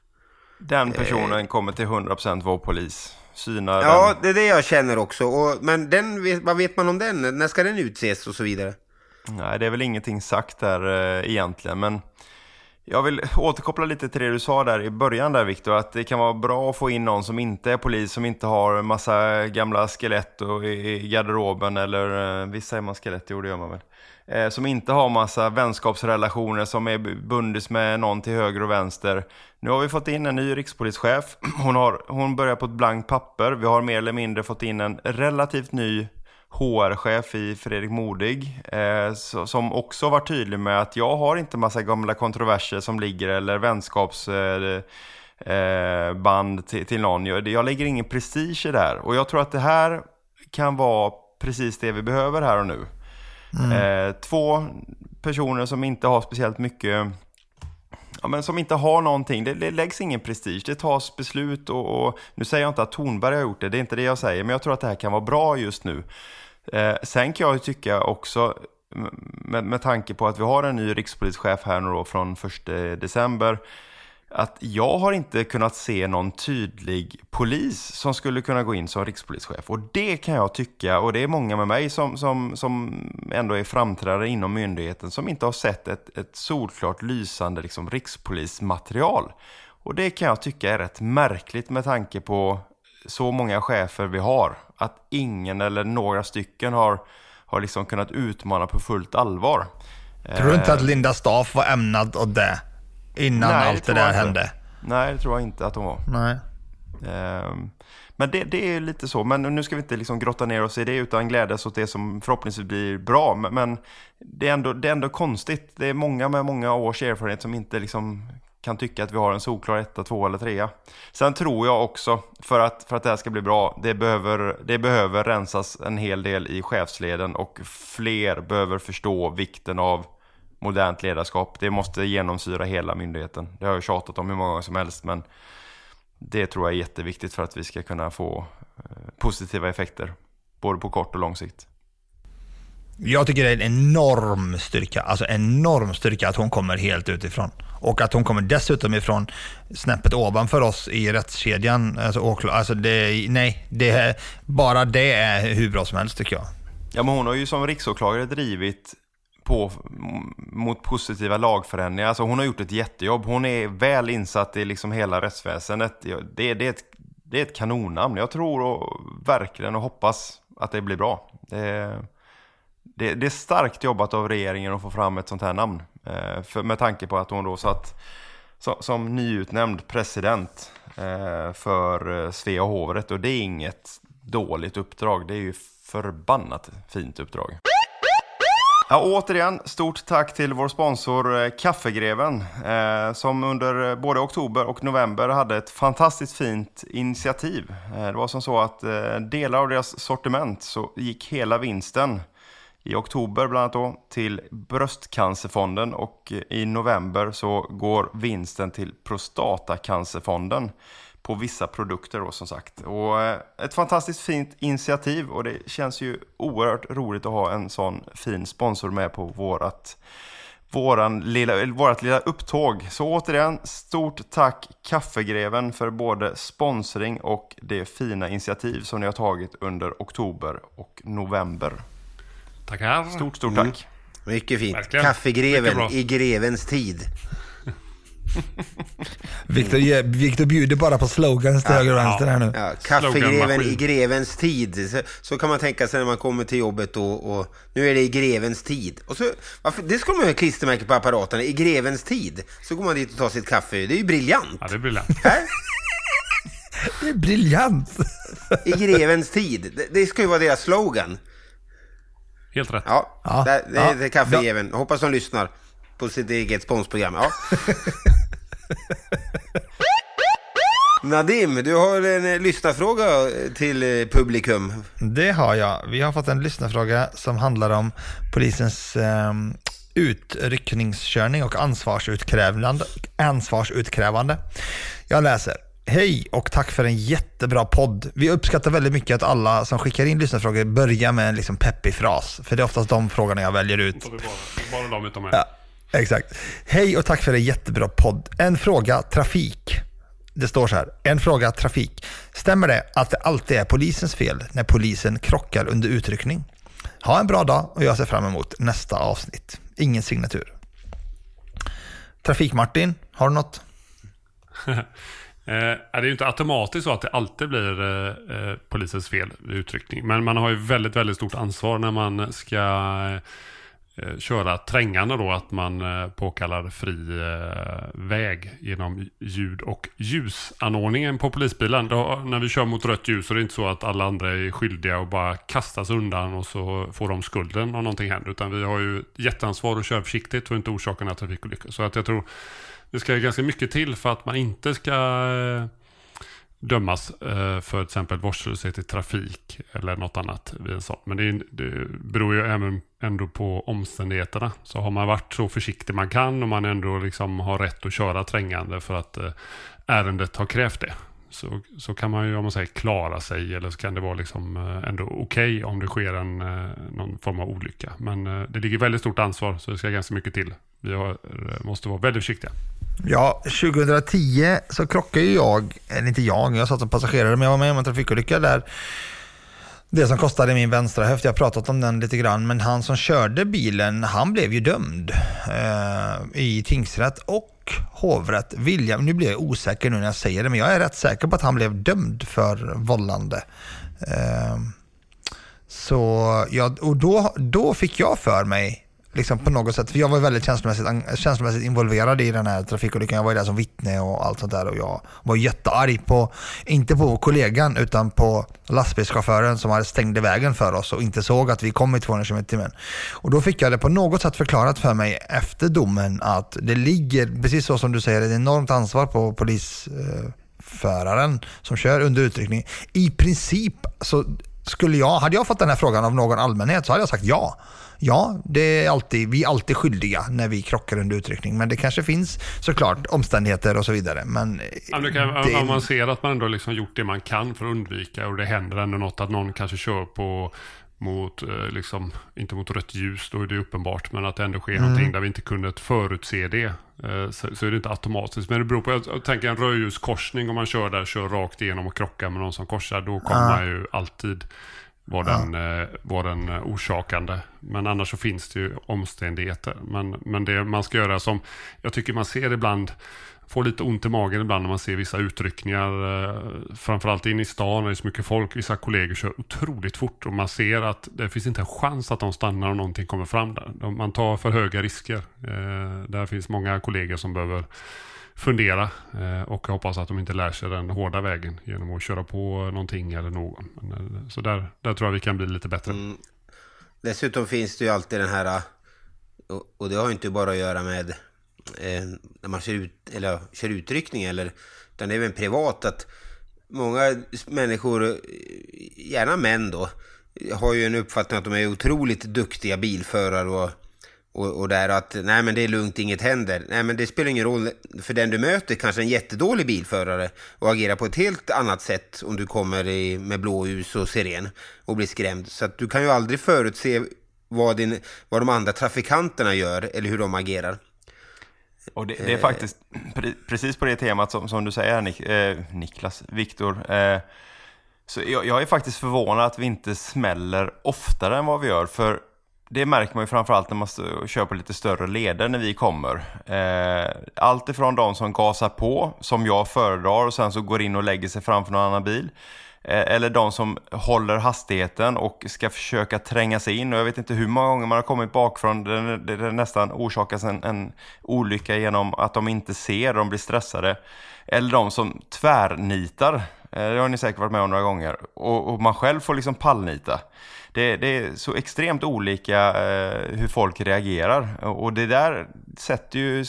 Den personen kommer till 100% vara polis. Syna Ja, den. det är det jag känner också. Och, men den, vad vet man om den? När ska den utses och så vidare? Nej, det är väl ingenting sagt där eh, egentligen, men jag vill återkoppla lite till det du sa där i början där Viktor, att det kan vara bra att få in någon som inte är polis, som inte har en massa gamla skelett och i garderoben, eller vissa visst säger man skelett, jo det gör man väl. Eh, som inte har massa vänskapsrelationer, som är bundis med någon till höger och vänster. Nu har vi fått in en ny rikspolischef, hon, har, hon börjar på ett blankt papper, vi har mer eller mindre fått in en relativt ny HR-chef i Fredrik Modig eh, som också var tydlig med att jag har inte massa gamla kontroverser som ligger eller vänskapsband eh, eh, till, till någon. Jag, jag lägger ingen prestige i det här och jag tror att det här kan vara precis det vi behöver här och nu. Eh, två personer som inte har speciellt mycket Ja, men som inte har någonting, det, det läggs ingen prestige, det tas beslut och, och nu säger jag inte att Tornberg har gjort det, det är inte det jag säger, men jag tror att det här kan vara bra just nu. Eh, sen kan jag ju tycka också, med, med tanke på att vi har en ny rikspolischef här nu då från 1 december, att jag har inte kunnat se någon tydlig polis som skulle kunna gå in som rikspolischef. Och det kan jag tycka, och det är många med mig som, som, som ändå är framträdare inom myndigheten, som inte har sett ett, ett solklart lysande liksom, rikspolismaterial. Och det kan jag tycka är rätt märkligt med tanke på så många chefer vi har. Att ingen eller några stycken har, har liksom kunnat utmana på fullt allvar. Tror du inte Eh, att Linda Staff var ämnad åt det innan Nej, allt det jag där inte. hände? Nej, det tror jag inte att hon var. Nej. Ehm, Men det, det är lite så. Men nu ska vi inte liksom grotta ner oss i det utan glädjas åt det som förhoppningsvis blir bra. Men, men det, är ändå, det är ändå konstigt. Det är många med många års erfarenhet som inte liksom kan tycka att vi har en solklar etta, två eller trea. Sen tror jag också, för att, för att det här ska bli bra, det behöver, det behöver rensas en hel del i chefsleden och fler behöver förstå vikten av modernt ledarskap. Det måste genomsyra hela myndigheten. Det har jag tjatat om hur många gånger som helst, men det tror jag är jätteviktigt för att vi ska kunna få eh, positiva effekter, både på kort och lång sikt. Jag tycker det är en enorm styrka, alltså enorm styrka att hon kommer helt utifrån. Och att hon kommer dessutom ifrån snäppet ovanför oss i rättskedjan. Alltså, åkla- alltså det, nej, det bara det är hur bra som helst tycker jag. Ja, men hon har ju som riksåklagare drivit på mot positiva lagförändringar. Alltså hon har gjort ett jättejobb. Hon är väl insatt i liksom hela rättsväsendet. Det, det, är ett, det är ett kanonnamn. Jag tror och, verkligen och hoppas att det blir bra. Det, det, det är starkt jobbat av regeringen att få fram ett sånt här namn. Eh, för, med tanke på att hon då satt som, som nyutnämnd president eh, för eh, Svea hovrätt. Och det är inget dåligt uppdrag. Det är ju förbannat fint uppdrag. Ja, återigen, stort tack till vår sponsor eh, Kaffegreven eh, som under eh, både oktober och november hade ett fantastiskt fint initiativ. Eh, det var som så att eh, delar av deras sortiment så gick hela vinsten i oktober bland annat då till Bröstcancerfonden och i november så går vinsten till Prostatacancerfonden på vissa produkter då som sagt. Och eh, ett fantastiskt fint initiativ och det känns ju oerhört roligt att ha en sån fin sponsor med på vårat våran lilla, vårat lilla upptåg. Så återigen, stort tack Kaffegreven för både sponsring och det fina initiativ som ni har tagit under oktober och november. Tackar. Stort, stort Mm. tack. Mycket fint. Verkligen. Mycket Kaffegreven bra. i grevens tid. Victor, ge- Victor bjuder bara på slogans till höger och vänster här nu. Ja, kaffegreven i grevens tid. Så, så kan man tänka sig när man kommer till jobbet och, och nu är det i grevens tid. Och så, varför, det ska man ju ha klistermärke på apparaterna, i grevens tid. Så går man dit och tar sitt kaffe. Det är ju briljant. Ja, det är briljant. Det är briljant! I grevens tid. Det, det ska ju vara deras slogan. Helt rätt. Ja, Ja, det, det, ja. det är kaffegreven. Hoppas de lyssnar på sitt eget sponsprogram. Ja. Nadim, du har en eh, lyssnarfråga till eh, publikum. Det har jag. Vi har fått en lyssnarfråga som handlar om polisens eh, utryckningskörning och ansvarsutkrävande, ansvarsutkrävande. Jag läser. Hej och tack för en jättebra podd. Vi uppskattar väldigt mycket att alla som skickar in lyssnarfrågor börjar med en liksom peppig fras. För det är oftast de frågorna jag väljer ut. Bara, bara de utom mig. Ja, exakt. Hej och tack för en jättebra podd. En fråga trafik. Det står så här. En fråga trafik. Stämmer det att det alltid är polisens fel när polisen krockar under utryckning? Ha en bra dag och jag ser fram emot nästa avsnitt. Ingen signatur. Trafik-Martin, har du något? Eh, det är ju inte automatiskt så att det alltid blir eh, eh polisens fel vid utryckning. Men man har ju väldigt, väldigt stort ansvar när man ska eh, eh, köra trängande då. Att man eh, påkallar fri eh, väg genom ljud och ljusanordningen på polisbilen. Då, när vi kör mot rött ljus så är det inte så att alla andra är skyldiga och bara kastas undan och så får de skulden om någonting händer. Utan vi har ju jätteansvar att köra försiktigt och inte orsaka några trafikolyckor. Så att jag tror det ska ganska mycket till för att man inte ska eh, dömas eh, för till exempel vårdslöshet i trafik eller något annat vid en sån. Men det, det beror ju även ändå på omständigheterna. Så har man varit så försiktig man kan och man ändå liksom har rätt att köra trängande för att eh, ärendet har krävt det. Så, så kan man ju om man säger klara sig eller så kan det vara liksom ändå okej om det sker en, någon form av olycka. Men det ligger väldigt stort ansvar så det ska ganska mycket till. Vi har, måste vara väldigt försiktiga. Ja, 2010 så krockade ju jag, eller inte jag, jag satt som passagerare, men jag var med om en trafikolycka där det som kostade min vänstra höft, jag har pratat om den lite grann, men han som körde bilen, han blev ju dömd eh, i tingsrätt och hovrätt. William, nu blir jag osäker nu när jag säger det, men jag är rätt säker på att han blev dömd för vållande. Eh, så ja, och då, då fick jag för mig, liksom på något sätt, för jag var väldigt känslomässigt, känslomässigt involverad i den här trafikolyckan. Jag var ju där som vittne och allt sånt där och jag var jättearg på, inte på kollegan utan på lastbilschauffören som hade stängde vägen för oss och inte såg att vi kom i 200 km timmen. Och då fick jag det på något sätt förklarat för mig efter domen att det ligger, precis så som du säger, ett enormt ansvar på polisföraren eh, som kör under utryckning. I princip så skulle jag, hade jag fått den här frågan av någon allmänhet så hade jag sagt ja. Ja, det är alltid, vi är alltid skyldiga när vi krockar under utryckning. Men det kanske finns såklart omständigheter och så vidare. Men Ja, men kan, det- Om man ser att man ändå liksom gjort det man kan för att undvika och det händer ändå något att någon kanske kör på mot, eh, liksom, inte mot rött ljus, då är det uppenbart, men att det ändå sker Mm. någonting där vi inte kunde förutse det, eh, så, så är det inte automatiskt. Men det beror på, jag, tänker en rödljuskorsning, om man kör där, kör rakt igenom och krockar med någon som korsar, då kommer Ja. man ju alltid vara den, eh, var den eh, orsakande. Men annars så finns det ju omständigheter. Men, men det man ska göra som, jag tycker man ser ibland, får lite ont i magen ibland när man ser vissa utryckningar. Eh, framförallt in i stan när det är så mycket folk. Vissa kollegor kör otroligt fort och man ser att det finns inte en chans att de stannar om någonting kommer fram där. Man tar för höga risker. Där finns många kollegor som behöver fundera eh, Och och hoppas att de inte lär sig den hårda vägen genom att köra på någonting eller någon. Men, eh, så där, där tror jag vi kan bli lite bättre. Mm. Dessutom finns det ju alltid den här, eh, och, det har ju inte bara att göra med eh, när man kör, ut, eller, kör utryckning, eller, utan det är även privat, att många människor, gärna män då, har ju en uppfattning att de är otroligt duktiga bilförare och, och, och där att nej men det är lugnt, inget händer. Nej men det spelar ingen roll, för den du möter kanske en jättedålig bilförare och agerar på ett helt annat sätt om du kommer i, med blåljus och siren och blir skrämd. Så att du kan ju aldrig förutse vad, din, vad de andra trafikanterna gör eller hur de agerar. Och det, det är Eh, faktiskt pre, precis på det temat som, som du säger, Nik, eh, Niklas, Viktor. Eh, så jag, jag är faktiskt förvånad att vi inte smäller oftare än vad vi gör. För det märker man ju framförallt när man kör på lite större leder när vi kommer. Eh, allt ifrån de som gasar på, som jag föredrar, och sen så går in och lägger sig framför någon annan bil. Eh, eller de som håller hastigheten och ska försöka tränga sig in. Och jag vet inte hur många gånger man har kommit bakifrån där det, det nästan orsakas en, en olycka genom att de inte ser, de blir stressade. Eller de som tvärnitar Eh, Det har ni säkert varit med om några gånger. Och, och man själv får liksom pallnita. Det, det är så extremt olika eh, hur folk reagerar. Och det där sätter ju,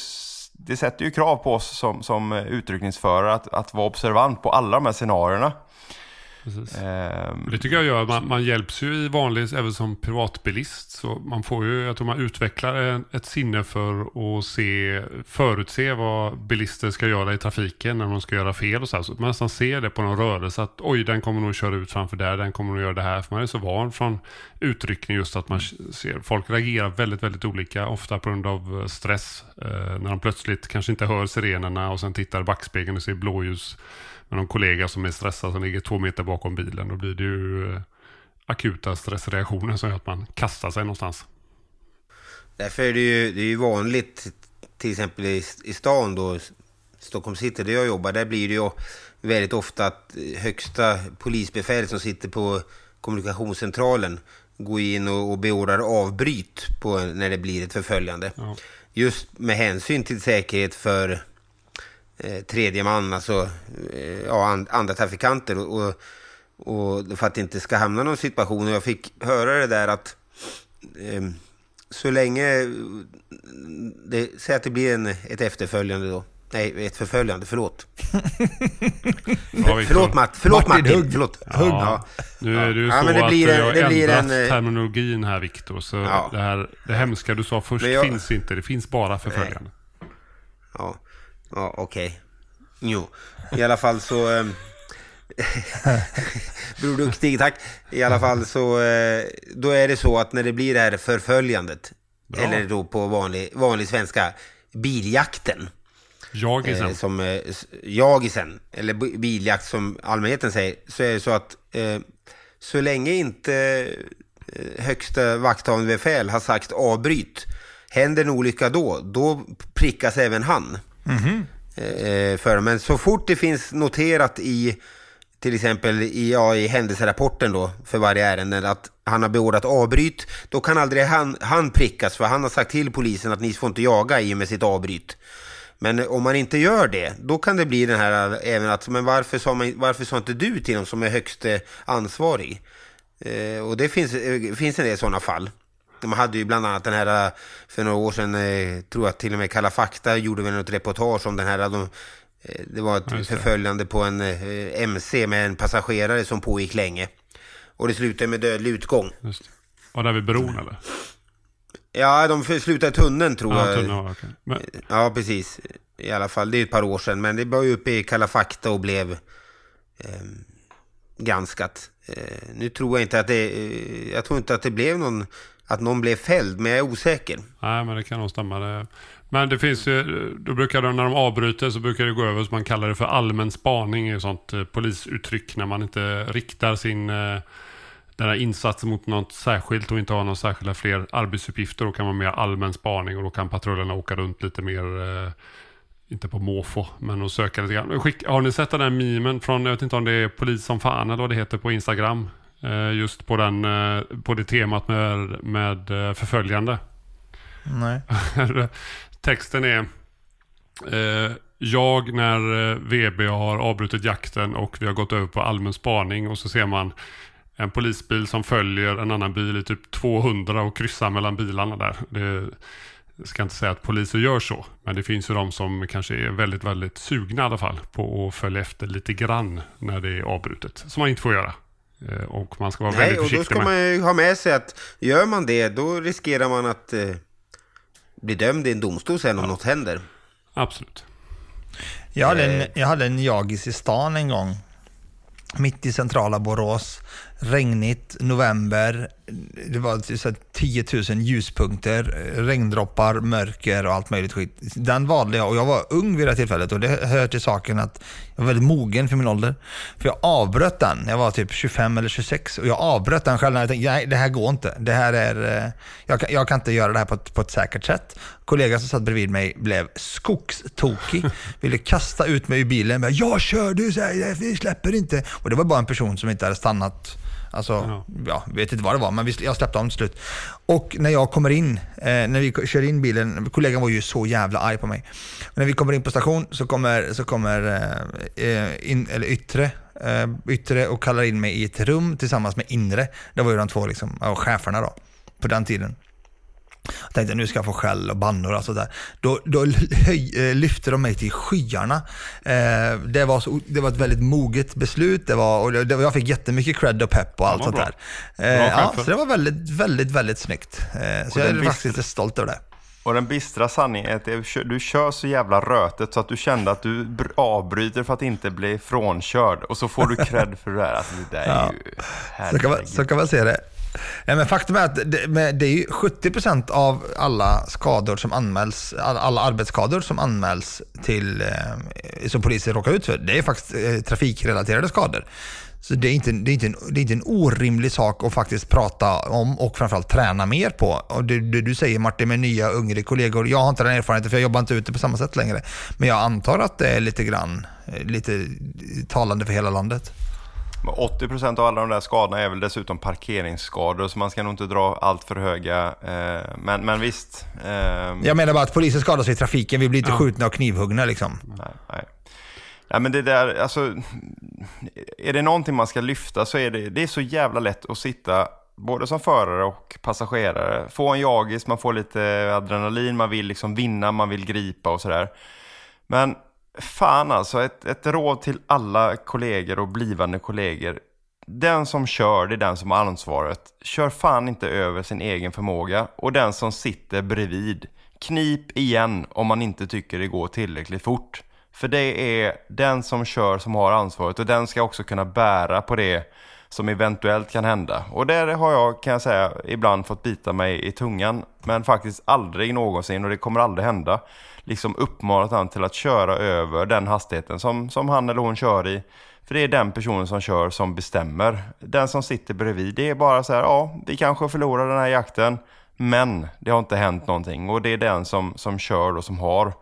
det sätter ju krav på oss som, som utryckningsförare att, att vara observant på alla de här scenarierna. Precis. Ehm, Det tycker jag gör. Man, man hjälps ju i vanlig, även som privatbilist. Så man får ju, jag tror man utvecklar en, ett sinne för att se, förutse vad bilister ska göra i trafiken när de ska göra fel och så, här. så man nästan ser det på någon rörelse att oj, den kommer nog köra ut framför där, den kommer nog göra det här. För man är så van från utryckning just att man ser, folk reagerar väldigt, väldigt olika, ofta på grund av eh, stress. Eh, när de plötsligt kanske inte hör sirenerna och sen tittar i backspegeln och ser blåljus med någon kollega som är stressad som ligger två meter bakom bilen. Då blir det ju eh, akuta stressreaktioner som gör att man kastar sig någonstans. Därför är det ju, det är ju vanligt, till exempel i, i stan då, Stockholm city där jag jobbar, där blir det ju väldigt ofta att högsta polisbefälet som sitter på kommunikationscentralen går in och, och beordrar avbryt på, när det blir ett förföljande. Ja. Just med hänsyn till säkerhet för eh, tredje man, alltså eh, ja, and, andra trafikanter. Och, och, för att det inte ska hamna någon situation. Och jag fick höra det där att eh, så länge, det, säg att det blir en, ett efterföljande då. Nej, ett förföljande, förlåt. Viktor. förlåt Matt, förlåt Martin, Martin, hugg. förlåt. Ja, nu är det ju Ja, så det att blir en- jag det blir ändrat en, eh, terminologin här Viktor. Så Ja. det, här, det hemska du sa först jag- finns inte. Det finns bara förföljande. Ja, ja okej. Jo, i alla fall så... ehm, Bror Duktig, tack. I alla fall så, eh, då är det så att när det blir det här förföljandet, Bra. eller då på vanlig, vanlig svenska, biljakten. Jag är Eh, som eh, jagisen, eller biljakt som allmänheten säger, så är det så att eh, så länge inte eh, högsta vakthavande befäl har sagt avbryt, händer en olycka då, då prickas även han. Eh, eh, för, men så fort det finns noterat i till exempel i, ja, i händelserapporten då för varje ärende att han har beordrat avbryt, då kan aldrig han, han prickas för han har sagt till polisen att ni får inte jaga i och med sitt avbryt. Men om man inte gör det, då kan det bli den här även att, men varför sa, man, varför sa inte du till dem som är högste eh, ansvarig? Eh, och det finns, eh, finns en del sådana fall. Man hade ju bland annat den här, eh, för några år sedan, eh, tror jag till och med Kalla fakta gjorde väl något reportage om den här, de, eh, det var ett just det. förföljande på en eh, MC med en passagerare som pågick länge. Och det slutade med dödlig utgång. Just det. Var där vid bron eller? Ja, de slutade tunneln tror Ja, jag. tunneln var okej. Men, Ja, precis. I alla fall, det är ett par år sedan. Men det var ju uppe i Kalla fakta och blev eh, granskat. Eh, nu tror jag inte att det... Eh, jag tror inte att det blev någon... Att någon blev fälld, men jag är osäker. nej, men det kan nog stämma. Det. Men det finns ju, då brukar de, när de avbryter så brukar det gå över så man kallar det för allmän spaning. Ett sånt eh, polisuttryck när man inte riktar sin eh, den här insatsen mot något särskilt och inte har några särskilda fler arbetsuppgifter. Då kan man mer allmän spaning och då kan patrullerna åka runt lite mer, eh, inte på måfå, men att söka lite grann. Skick, har ni sett den här memen från, jag vet inte om det är polis som fan eller vad det heter på Instagram? Eh, just på, den, eh, på det temat med, med eh, förföljande. Nej. Texten är Jag när VB har avbrutit jakten och vi har gått över på allmän spaning och så ser man en polisbil som följer en annan bil i typ 200 och kryssar mellan bilarna där. Det, jag ska inte säga att poliser gör så, men det finns ju de som kanske är väldigt, väldigt sugna i alla fall på att följa efter lite grann när det är avbrutet. Som man inte får göra. Eh, Och man ska vara Nej, väldigt och då försiktig ska med. man ju ha med sig att gör man det, då riskerar man att eh, bli dömd i en domstol sen om något händer. Absolut. Jag hade, en, jag hade en jagis i stan en gång. Mitt i centrala Borås. Regnigt, november. Det var så här 10 000 ljuspunkter, regndroppar, mörker och allt möjligt skit. Den valde jag och jag var ung vid det tillfället och det hör till saken att jag var väldigt mogen för min ålder. För jag avbröt den, jag var typ 25 eller 26 och jag avbröt den själv när jag tänkte nej det här går inte. Det här är, eh, jag, kan, jag kan inte göra det här på ett, på ett säkert sätt. Kollegan som satt bredvid mig blev skogstokig, ville kasta ut mig ur bilen. Jag kör du, vi släpper inte. Och det var bara en person som inte hade stannat Alltså, ja. ja vet inte vad det var, men jag släppte honom till slut. Och när jag kommer in, eh, när vi kör in bilen, kollegan var ju så jävla arg på mig. Och när vi kommer in på station så kommer, så kommer eh, eh in, eller yttre, eh, yttre och kallar in mig i ett rum tillsammans med inre. Det var ju de två liksom, cheferna då, på den tiden. Jag tänkte nu ska jag få skäll och bannor och sådär. Då, då höj, eh, lyfte de mig till skyarna. Eh, det, var så, det var ett väldigt moget beslut det var, och det, jag fick jättemycket cred och pepp och allt sånt där. Eh, ja, så det var väldigt, väldigt, väldigt snyggt. Eh, så jag är faktiskt lite stolt över det. Och den bistra sanningen är att du kör så jävla rötet så att du kände att du avbryter för att inte bli frånkörd. Och så får du cred för det där. Alltså, det där är ja. ju... Så kan, man, så kan man se det. Nej, men faktum är att det, det är 70% av alla skador som anmäls, alla arbetsskador som anmäls till, eh, som polisen råkar ut för, det är faktiskt eh, trafikrelaterade skador. Så det är, inte, det, är inte en, det är inte en orimlig sak att faktiskt prata om och framförallt träna mer på. Och det, det du säger Martin med nya yngre kollegor, jag har inte den erfarenheten för jag jobbar inte ute på samma sätt längre. Men jag antar att det är lite grann, eh, lite talande för hela landet. 80% av alla de där skadorna är väl dessutom parkeringsskador så man ska nog inte dra allt för höga. Eh, men, men visst. Eh, jag menar bara att polisen skadar sig i trafiken, vi blir inte ja. skjutna och knivhuggna liksom. Nej, nej. Ja, men det där, alltså, är det någonting man ska lyfta så är det, det är så jävla lätt att sitta både som förare och passagerare. Få en jagis, man får lite adrenalin, man vill liksom vinna, man vill gripa och sådär. Men fan alltså, ett, ett råd till alla kollegor och blivande kollegor. Den som kör, det är den som har ansvaret. Kör fan inte över sin egen förmåga. Och den som sitter bredvid, knip igen om man inte tycker det går tillräckligt fort. För det är den som kör som har ansvaret och den ska också kunna bära på det som eventuellt kan hända. Och där har jag, kan jag säga, ibland fått bita mig i tungan. Men faktiskt aldrig någonsin, och det kommer aldrig hända, liksom uppmanat han till att köra över den hastigheten som, som han eller hon kör i. För det är den personen som kör som bestämmer. Den som sitter bredvid, det är bara så här, ja, vi kanske förlorar den här jakten, men det har inte hänt någonting. Och det är den som, som kör och som har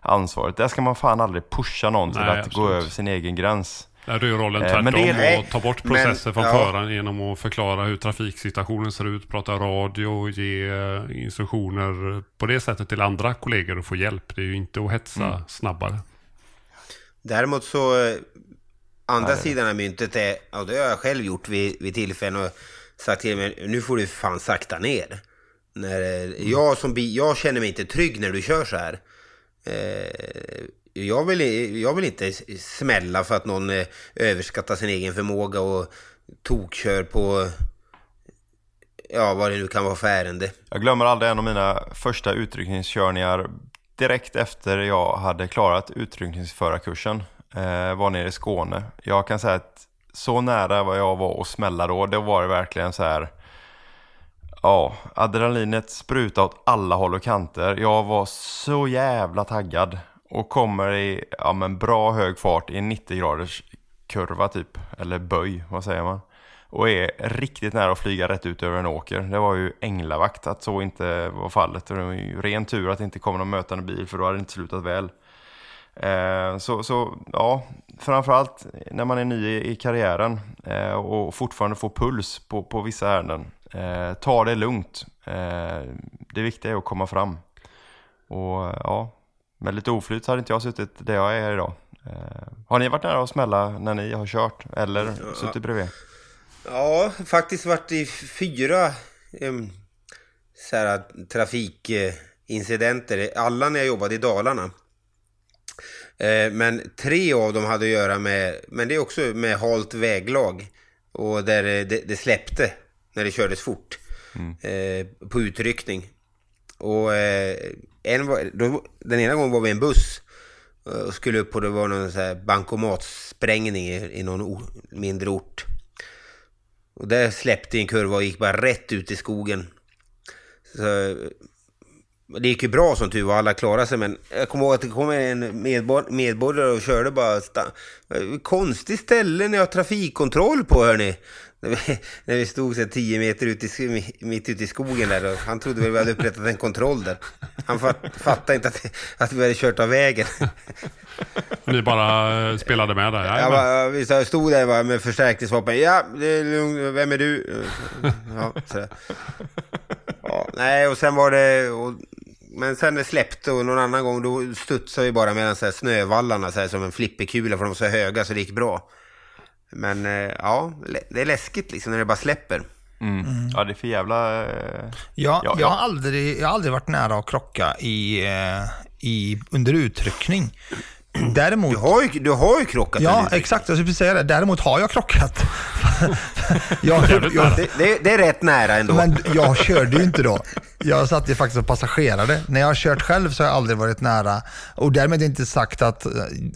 ansvaret. Där ska man fan aldrig pusha någon Nej, till att absolut. gå över sin egen gräns. Där är rollen eh, tvärtom men det är, och ta bort processer men, från ja. föraren genom att förklara hur trafiksituationen ser ut, prata radio och ge eh, instruktioner på det sättet till andra kollegor och få hjälp. Det är ju inte att hetsa mm. snabbare. Däremot så, eh, andra Nej. sidan av myntet är, och det har jag själv gjort vid, vid tillfällen och sagt till mig, nu får du fan sakta ner. När, mm. jag, som, jag känner mig inte trygg när du kör så här. Eh, jag, vill, jag vill inte smälla för att någon eh, överskattar sin egen förmåga och tokkör på ja, vad det nu kan vara för ärende. Jag glömmer aldrig en av mina första utryckningskörningar direkt efter jag hade klarat utryckningsförarkursen. Eh, var nere i Skåne. Jag kan säga att så nära vad jag var att smälla då, det var det verkligen så här Ja, adrenalinet sprutade åt alla håll och kanter. Jag var så jävla taggad. Och kommer i ja, men bra hög fart i en 90 graders kurva typ. Eller böj, vad säger man? Och är riktigt nära att flyga rätt ut över en åker. Det var ju änglavakt att så inte var fallet. Det var ju ren tur att det inte kom någon mötande bil för då hade det inte slutat väl. Eh, så, så ja, framförallt när man är ny i, i karriären eh, och fortfarande får puls på, på vissa ärenden. Eh, ta det lugnt. Eh, det viktiga är att komma fram. Och ja, med lite oflyt hade inte jag suttit där jag är idag. Eh, har ni varit nära att smälla när ni har kört eller ja. suttit bredvid? Ja, faktiskt varit i fyra um, så här, trafikincidenter. Alla när jag jobbade i Dalarna. Eh, men tre av dem hade att göra med, men det är också med halt väglag. Och där det, det släppte när det kördes fort mm. eh, på utryckning. Och eh, en var, då, den ena gången var vi i en buss eh, och skulle upp på det var någon så här bankomatsprängning i, i någon or, mindre ort. Och där släppte en kurva och gick bara rätt ut i skogen. Så eh, Det gick ju bra som tur var, alla klarade sig, men jag kommer ihåg att det kom en medbor medborgare och körde bara... Eh, Konstigt ställe ni har trafikkontroll på, hörni. När vi, stod så 10 meter ut i, mitt ute i skogen där och han trodde väl vi hade upprättat en kontroll där. Han fatt, fattade inte att, att vi hade kört av vägen. Ni bara eh, spelade med där? Ja, bara, vi stod där med förstärkningsvapen. Ja, det är lugnt. Vem är du? Ja, ja, nej, och sen var det... Och, men sen det släppte och någon annan gång då studsade vi bara mellan så här snövallarna så här, som en flipperkula för de var så höga så det gick bra. Men eh, ja, det är läskigt liksom när det bara släpper. Mm. Mm. Ja, det är för jävla... Eh... Ja, ja, jag, har aldrig, jag har aldrig varit nära att krocka i, eh, i, under uttryckning. Däremot, du, har ju, du har ju krockat. Ja, exakt. Jag skulle säga det. Däremot har jag krockat. jag, jag, det, det, det, är rätt nära ändå. Men jag körde ju inte då. Jag satt ju faktiskt och passagerade. När jag har kört själv så har jag aldrig varit nära. Och därmed inte sagt att eh,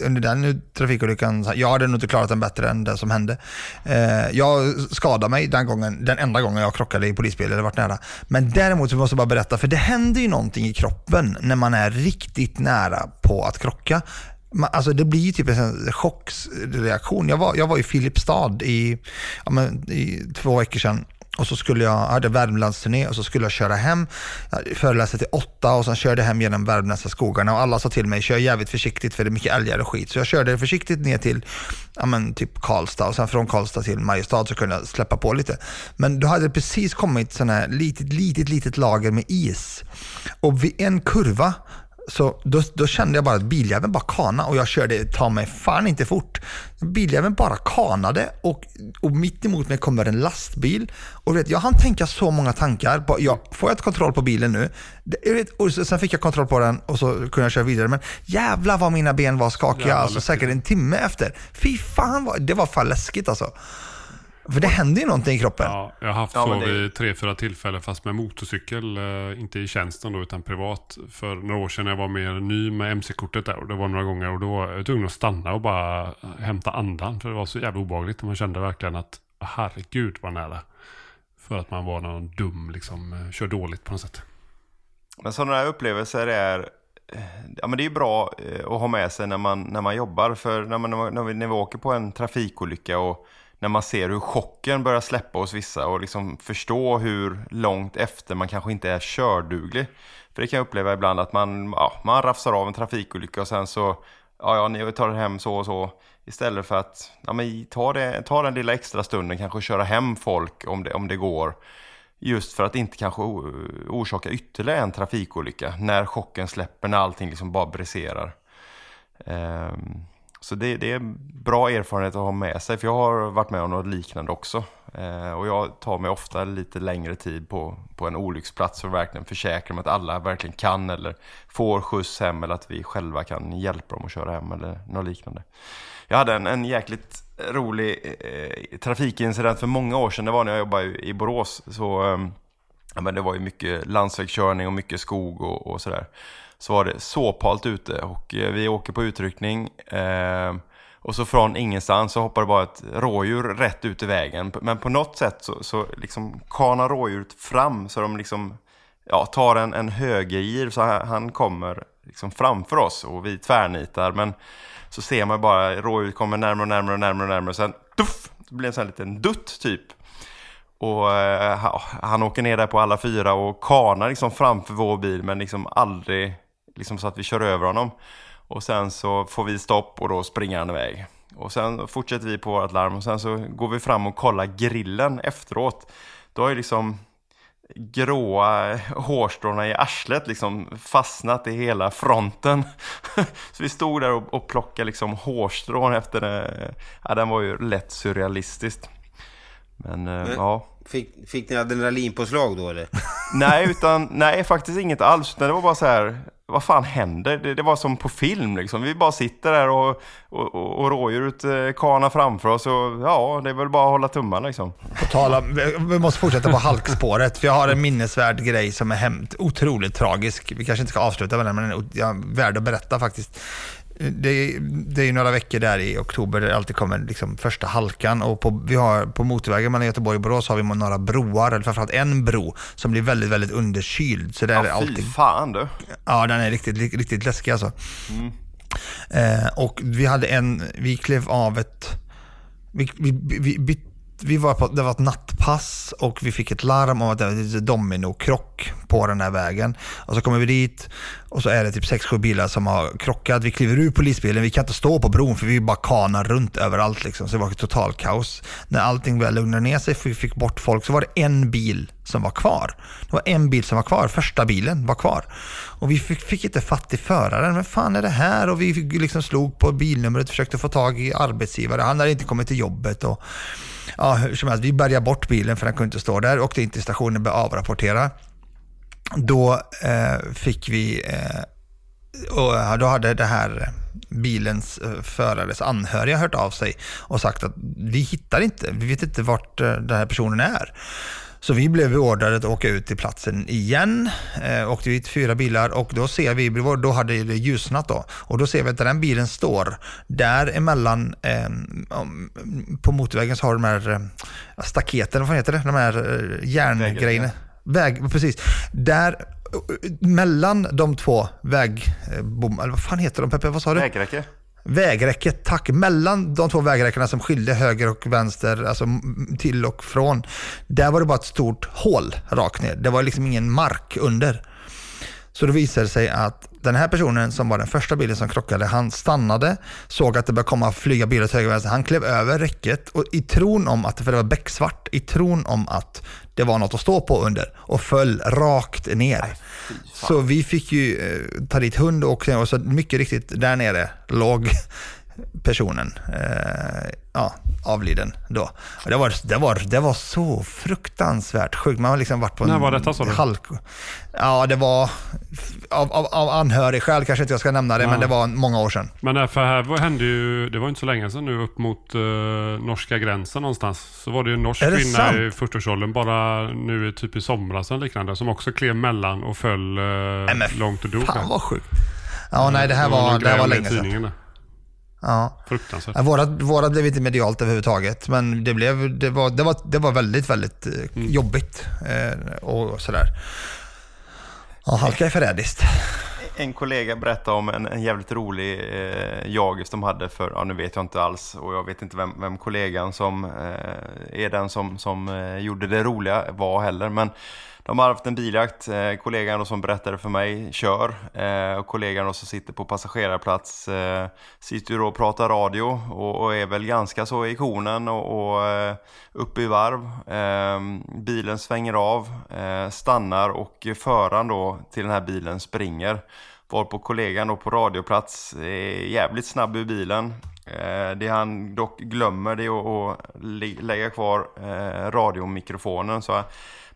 under den trafikolyckan, jag hade nog inte klarat den bättre än det som hände. Eh, jag skadade mig den gången, den enda gången jag krockade i polisbil, eller varit nära. Men däremot så måste jag bara berätta, för det händer ju någonting i kroppen när man är riktigt nära på att krocka alltså det blir typ en chockreaktion. Jag var, jag var i Filipstad i, ja men, i två veckor sedan och så skulle jag, jag hade Värmlandsturné och så skulle jag köra hem. Jag föreläste till åtta och sen körde jag hem genom värmländska skogarna och alla sa till mig, kör jävligt försiktigt för det är mycket älgar och skit. Så jag körde försiktigt ner till, ja men typ Karlstad och sen från Karlstad till Mariestad så kunde jag släppa på lite. Men då hade det precis kommit sån här litet, litet, litet lager med is. Och vid en kurva så då, då, kände jag bara att biljäveln bara kana och jag körde ta mig fan inte fort. Biljäveln bara kanade och, och mitt emot mig kommer en lastbil. Och vet, jag hann tänka så många tankar. På, ja, får jag ett kontroll på bilen nu? Det, vet, och sen fick jag kontroll på den och så kunde jag köra vidare. Men jävlar vad mina ben var skakiga. alltså, säkert en timme efter. Fy fan, det var fan läskigt alltså. För det händer ju någonting i kroppen. Ja, jag har haft ja, så det... vid tre, fyra tillfällen fast med motorcykel. Eh, inte i tjänsten då utan privat. För några år sedan när jag var mer ny med MC-kortet där. Och det var några gånger och då var jag tvungen att stanna och bara hämta andan. För det var så jävla obehagligt. Man kände verkligen att herregud vad nära. För att man var någon dum, liksom, eh, kör dåligt på något sätt. Men sådana här upplevelser är eh, Ja, men det är bra att ha med sig när man, när man jobbar. För när, man, när, vi, när vi åker på en trafikolycka och när man ser hur chocken börjar släppa hos vissa och liksom förstå hur långt efter man kanske inte är körduglig. För det kan jag uppleva ibland att man, ja, man rafsar av en trafikolycka och sen så, ja, ja ni tar det hem så och så. Istället för att ja, men ta, det, ta den lilla extra stunden, kanske köra hem folk om det, om det går. Just för att inte kanske orsaka ytterligare en trafikolycka när chocken släpper, när allting liksom bara briserar. Um, ehm, så det, det, är bra erfarenhet att ha med sig, för jag har varit med om något liknande också. Eh, och jag tar mig ofta lite längre tid på, på en olycksplats för att verkligen försäkra mig att alla verkligen kan eller får skjuts hem eller att vi själva kan hjälpa dem att köra hem eller något liknande. Jag hade en, en jäkligt rolig eh, trafikincident för många år sedan. Det var när jag jobbade i Borås. Så, eh, men det var ju mycket landsvägskörning och mycket skog och, och sådär så var det såphalt ute och eh, vi åker på utryckning. Eh, och så från ingenstans så hoppar det bara ett rådjur rätt ut i vägen. Men på något sätt så, så liksom kanar rådjuret fram så de liksom ja, tar en, en högergir så han kommer liksom framför oss och vi tvärnitar. Men så ser man bara rådjuret kommer närmare och närmare och närmare och närmare. Och sen tuff, det blir en sån här liten dutt typ. Och eh, ja, han åker ner där på alla fyra och kanar liksom framför vår bil men liksom aldrig liksom så att vi kör över honom. Och sen så får vi stopp och då springer han iväg. Och sen fortsätter vi på vårt larm och sen så går vi fram och kollar grillen efteråt. Då har ju liksom gråa hårstråna i arslet liksom fastnat i hela fronten. så vi stod där och, och plockade liksom hårstrån efter det. Ja, den var ju lätt surrealistiskt. Men, eh, Men ja. Fick, fick ni adrenalinpåslag då eller? nej, utan, nej, faktiskt inget alls. Det var bara så här, vad fan händer? Det, det, var som på film liksom. Vi bara sitter där och, och, och, och rådjuret eh, kanar framför oss och ja, det är väl bara att hålla tummarna liksom. På tala, vi måste fortsätta på halkspåret, för jag har en minnesvärd grej som är hämt, otroligt tragisk. Vi kanske inte ska avsluta med den, men den är värd att berätta faktiskt det, det är några veckor där i oktober där det alltid kommer liksom första halkan. Och på, vi har, på motorvägen mellan Göteborg och Borås har vi några broar, eller framförallt en bro, som blir väldigt, väldigt underkyld. Så där Ja, är det fy alltid, fan du. ja, den är riktigt, riktigt läskig alltså. Eh, och vi hade en, vi klev av ett, vi, vi, vi, vi, vi var på, det var ett nattpass och vi fick ett larm om att det var lite dominokrock på den här vägen. Och så kommer vi dit och så är det typ 6-7 bilar som har krockat. Vi kliver ur polisbilen, vi kan inte stå på bron för vi bara kanar runt överallt liksom. Så det var total kaos. När allting började lugna ner sig, för vi fick bort folk, så var det en bil som var kvar. Det var en bil som var kvar, första bilen var kvar. Och vi fick, fick inte fatt i föraren. Vem fan är det här? Och vi fick liksom slog på bilnumret, försökte få tag i arbetsgivare. Han hade inte kommit till jobbet. Och, ja, hur som helst, vi bärgade bort bilen för den kunde inte stå där. Åkte in till stationen och började avrapportera. Då eh, fick vi, eh, och då hade det här bilens eh, förares anhöriga hört av sig och sagt att vi hittar inte, vi vet inte vart eh, den här personen är. Så vi blev beordrade att åka ut till platsen igen. Eh, åkte vi till fyra bilar och då ser vi, då hade det ljusnat då. Och då ser vi att där den bilen står, där emellan eh, på motorvägen så har de här eh, staketen, vad heter det? De här eh, järngrejerna. Väg, precis. Där, eh, mellan de två vägbom, eller vad fan heter de Peppe, vad sa du? Vägräcke. Vägräcket, tack. Mellan de två vägräckena som skilde höger och vänster, alltså till och från. Där var det bara ett stort hål rakt ner. Det var liksom ingen mark under. Så då visade det sig att den här personen som var den första bilen som krockade, han stannade, såg att det började komma flyga bilar till höger och vänster. Han klev över räcket och i tron om att, för det var becksvart, i tron om att det var något att stå på under och föll rakt ner. Så vi fick ju eh, ta dit hund och, och så mycket riktigt där nere låg personen eh, ja, avliden då. Och det, var, det, var, det var så fruktansvärt sjukt. Man har liksom varit på När en var detta, sa du? halk... Ja, det var av, av, av anhörig skäl kanske inte jag ska nämna det, Ja. men det var många år sedan. Men därför här hände ju, det var inte så länge sedan nu upp mot eh, norska gränsen någonstans. Så var det ju en norsk kvinna sant? i 40-årsåldern, bara nu typ i somras eller liknande, som också klev mellan och föll eh, men långt och dog. Fan vad sjukt. Ja, nej det här var det här var länge sedan. Ja. Fruktansvärt. Vårat, vårat blev inte medialt överhuvudtaget, men det, blev, det, var, det, var, det var väldigt, väldigt eh, Mm. jobbigt eh, och sådär. Ja, halka är förrädiskt. En kollega berättade om en, en jävligt rolig eh, jagis de hade för, ja nu vet jag inte alls och jag vet inte vem, vem kollegan som eh, är den som, som eh, gjorde det roliga var heller. Men de har haft en biljakt, eh, kollegan som berättade för mig kör eh, och kollegan som sitter på passagerarplats eh, sitter och pratar radio och, och är väl ganska så i konen och, och eh, uppe i varv. Eh, bilen svänger av, eh, stannar och föraren då till den här bilen springer. Varpå kollegan då på radioplats är jävligt snabb ur bilen. Eh, det han dock glömmer det är att, att lägga kvar eh, radiomikrofonen. Så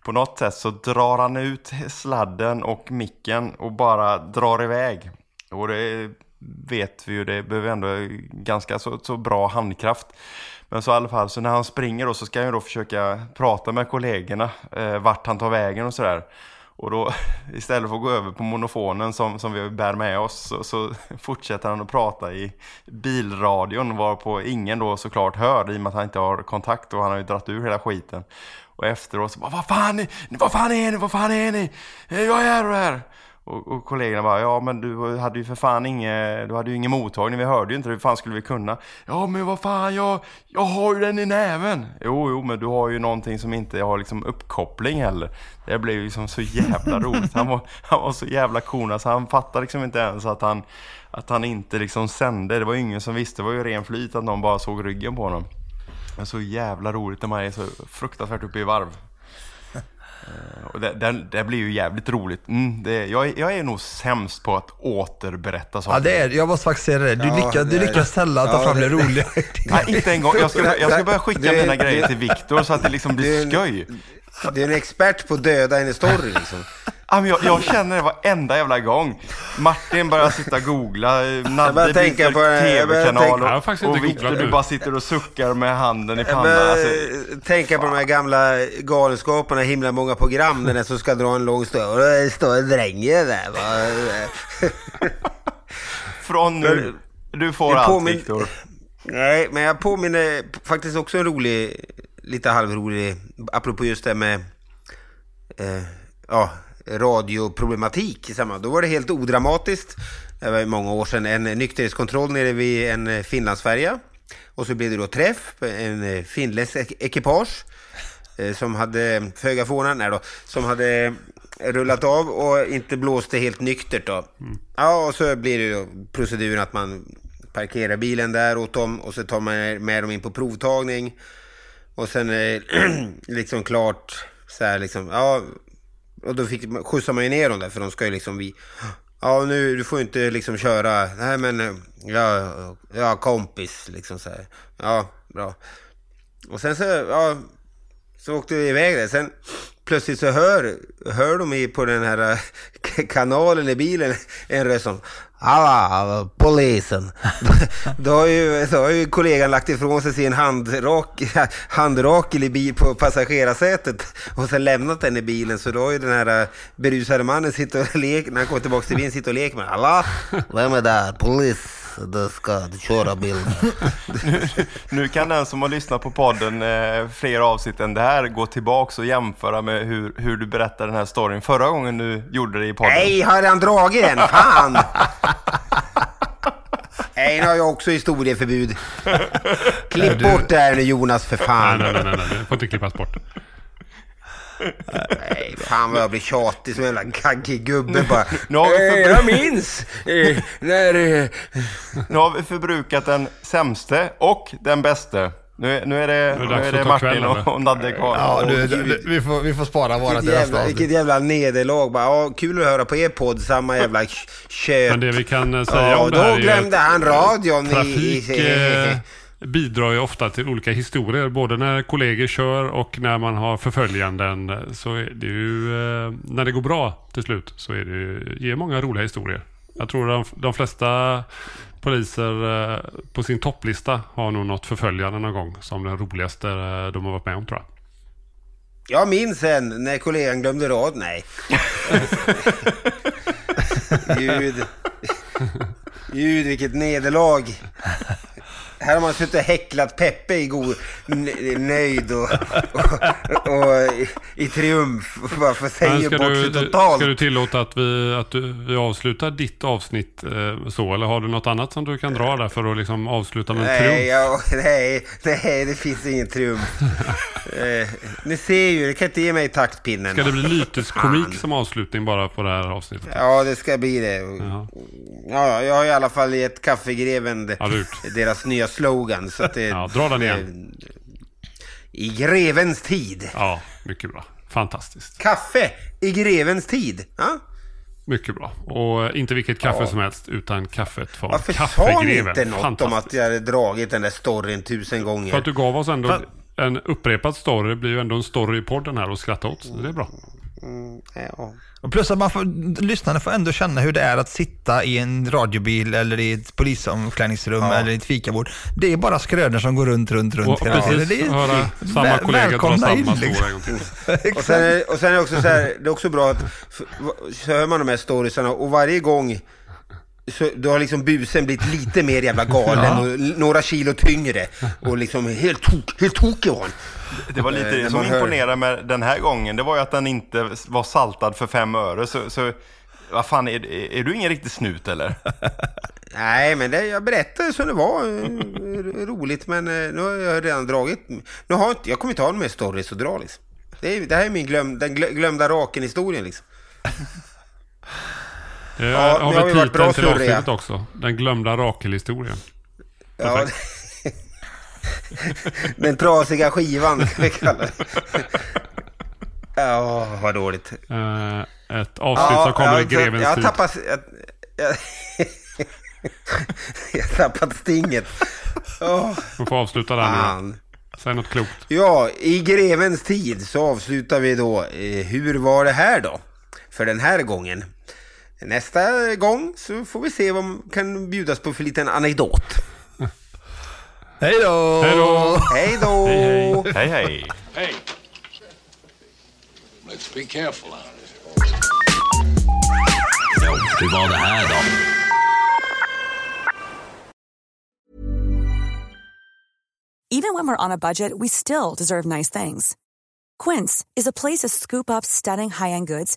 på något sätt så drar han ut sladden och micken och bara drar iväg. Och det vet vi ju, det behöver ändå ganska så, så bra handkraft. Men så i alla fall, så när han springer då så ska han ju då försöka prata med kollegorna eh, vart han tar vägen och sådär. Och då istället för att gå över på monofonen som, som vi bär med oss så, så fortsätter han att prata i bilradion varpå ingen då såklart hör i och med att han inte har kontakt och han har ju dratt ur hela skiten. Och efteråt så bara vad fan, vad fan är ni, vad fan är ni? Eh, Jag är här! Och, och kollegorna bara, ja men du hade ju för fan inget, du hade ju ingen mottagning, vi hörde ju inte hur fan skulle vi kunna? Ja men vad fan, jag, jag har ju den i näven! Jo, jo, men du har ju någonting som inte har liksom uppkoppling heller. Det blev ju liksom så jävla roligt. Han var, han var så jävla cool, så han fattade liksom inte ens att han, att han inte liksom sände. Det var ju ingen som visste, det var ju ren flyt att någon bara såg ryggen på honom. Men så jävla roligt när man är så fruktansvärt uppe i varv. Eh, Och det, det, det blir ju jävligt roligt. Mm, det, jag, är- jag är nog sämst på att återberätta saker. Ja, det är, jag måste faktiskt säga det. Du, Ja, lyckas, du det är- lyckas sällan ta Ja, fram det, det- roliga. Nej, inte en gång. Jag ska, jag ska börja skicka Det- mina grejer till Viktor så att det liksom Det blir är en- skoj. Du är en expert på att döda en story liksom. Ja, men jag, jag känner det varenda jävla gång. Martin börjar sitta och googla, eh, Nadde tänka byter tv-kanal tänka- Jag har och, faktiskt och inte Viktor du bara sitter och suckar med handen i pannan. Alltså, tänka på de här gamla galenskaperna, himla många program, den där som ska dra en lång story. Och det står en dräng där va. från nu Du får allt, påmin- Viktor. Nej, men jag påminner faktiskt också en rolig, lite halvrolig, apropå just det med eh, ja, radioproblematik i samband. Då var det helt odramatiskt. Det var många år sedan en nykterhetskontroll nere vid en eh, Finlandsfärja. Och så blev det då träff, en eh, finländsk ek- ekipage eh, som hade, föga förvånande, då, som hade rullat av och inte blåste helt nyktert då. Ja, och så blir det ju proceduren att man parkerar bilen där åt dem och så tar man med dem in på provtagning. Och sen är liksom klart så här liksom, ja, och då fick, skjutsade man ju ner dem där för de ska ju liksom vi, ja nu, du får inte liksom köra, nej men, eh, ja, ja kompis liksom så här, ja, bra. Och sen så, ja, så åkte vi iväg där. Sen plötsligt så hör, hör de på den här eh, kanalen i bilen en röst som Hallå, polisen. Då har, ju, då har ju kollegan lagt ifrån sig sin handrak, handrakel i bil på passagerarsätet och sen lämnat den i bilen. Så då har ju den här eh, berusade mannen sitter och leker, när han kommer tillbaka till bilen, sitter och leker med Hallå, vem är där? Polis. Du ska köra bilen. Nu kan den som har lyssnat på podden eh, fler avsnitt än det här gå tillbaks och jämföra med hur, hur du berättade den här storyn förra gången du gjorde det i podden. Nej, har han dragit den? Fan! Nej, nu har jag också historieförbud. Klipp bort det här nu Jonas för Nej, fan. nej, nej, nej, nej, det får inte klippas bort. Nej, fan vad jag blir tjatig som en jävla gaggig gubbe bara. Nu har vi Eh, förbud- jag minns eh, när... eh, Nu har vi förbrukat den sämste och den bäste. Nu, är- nu är det, Nu är det är Martin och, och Nadde kvar. Ja, du, du, vi, får, vi får spara våra till Vilket nästa vilket jävla nederlag. Bara, ja, kul att höra på er podd, samma jävla kött. Men det vi kan säga Ja, om det här då glömde han radion i... Trafik i eh, bidrar ju ofta till olika historier. Både när kollegor kör och när man har förföljanden. Så är det ju, eh, när det går bra till slut så är det ju, ger många roliga historier. Jag tror de, de flesta poliser eh, på sin topplista har nog något förföljande någon gång som den roligaste eh, de har varit med om tror jag. Jag minns en när kollegan glömde rad. Nej. Gud. Gud, vilket nederlag. Här har man suttit och häcklat Peppe i god nöjd och, och, och i, i triumf. Bara för att Men säga ska, bort sig totalt. ska du tillåta att vi, att du, vi avslutar ditt avsnitt eh, så? Eller har du något annat som du kan dra där för att liksom avsluta med en Nej, triumf? ja, nej, nej, det finns ingen triumf. eh, ni ser ju, det kan inte ge mig taktpinnen. Ska det bli lyteskomik som avslutning bara på det här avsnittet? Ja, det ska bli det. Jaha. Ja, jag har i alla fall gett Kaffegreven deras nya slogan. Så att det, Ja, dra den igen. eh, I grevens tid. Ja, mycket bra. Fantastiskt. Kaffe i grevens tid. Ja? Mycket bra. Och inte vilket kaffe Ja. som helst, utan kaffet från Varför sa ni Kaffegreven. inte något om att jag hade dragit den där storyn tusen gånger? För att du gav oss ändå Fan. en upprepad story. Det blir ju ändå en story i podden här och skratta åt. Så det är bra. Mm, ja. Och plus att man får, lyssnarna får ändå känna hur det är att sitta i en radiobil eller i ett polisomklädningsrum Ja. eller i ett fikabord. Det är bara skrönor som går runt, runt, runt Och hela tiden. precis Det är- höra samma väl- kollega dra samma in, liksom. Och sen, är, och sen är det också så här, det är också bra att så hör man de här storiesarna och varje gång så då har liksom busen blivit lite mer jävla galen och l- några kilo tyngre och liksom helt, tok, helt tokig var han. Det var lite Eh, det som man hör- imponerade med den här gången. Det var ju att den inte var saltad för fem öre. Så, så vad fan, är, är du ingen riktig snut eller? Nej, men det, jag berättade som det var. eh, Roligt, men eh, nu har jag redan dragit. Nu har jag, inte, jag kommer inte ha någon mer stories att dra liksom. Det, är, det här är min glöm, den glö- glömda raken-historien liksom. Det Ja, har nu vi varit bra titeln till avsnittet också. Den glömda Rakel-historien. Ja, den trasiga skivan kan vi kalla det. Ja, vad dåligt. Eh, ett avsnitt som kommer i jag, grevens jag tid. tappat... Jag, jag, jag har tappat stinget. Åh, Vi får avsluta där nu. fan. Säg något klokt. Ja, i grevens tid så avslutar vi då. Eh, hur var det här då? För den här gången. Nästa gång så får vi se vad man kan bjudas på för liten anekdot. Hej då! Hej då! Hej då! Hej, hej! Hej! Let's be careful out here. Ja, hur var det här då? Even when we're on a budget we still deserve nice things. Quince is a place to scoop up stunning high-end goods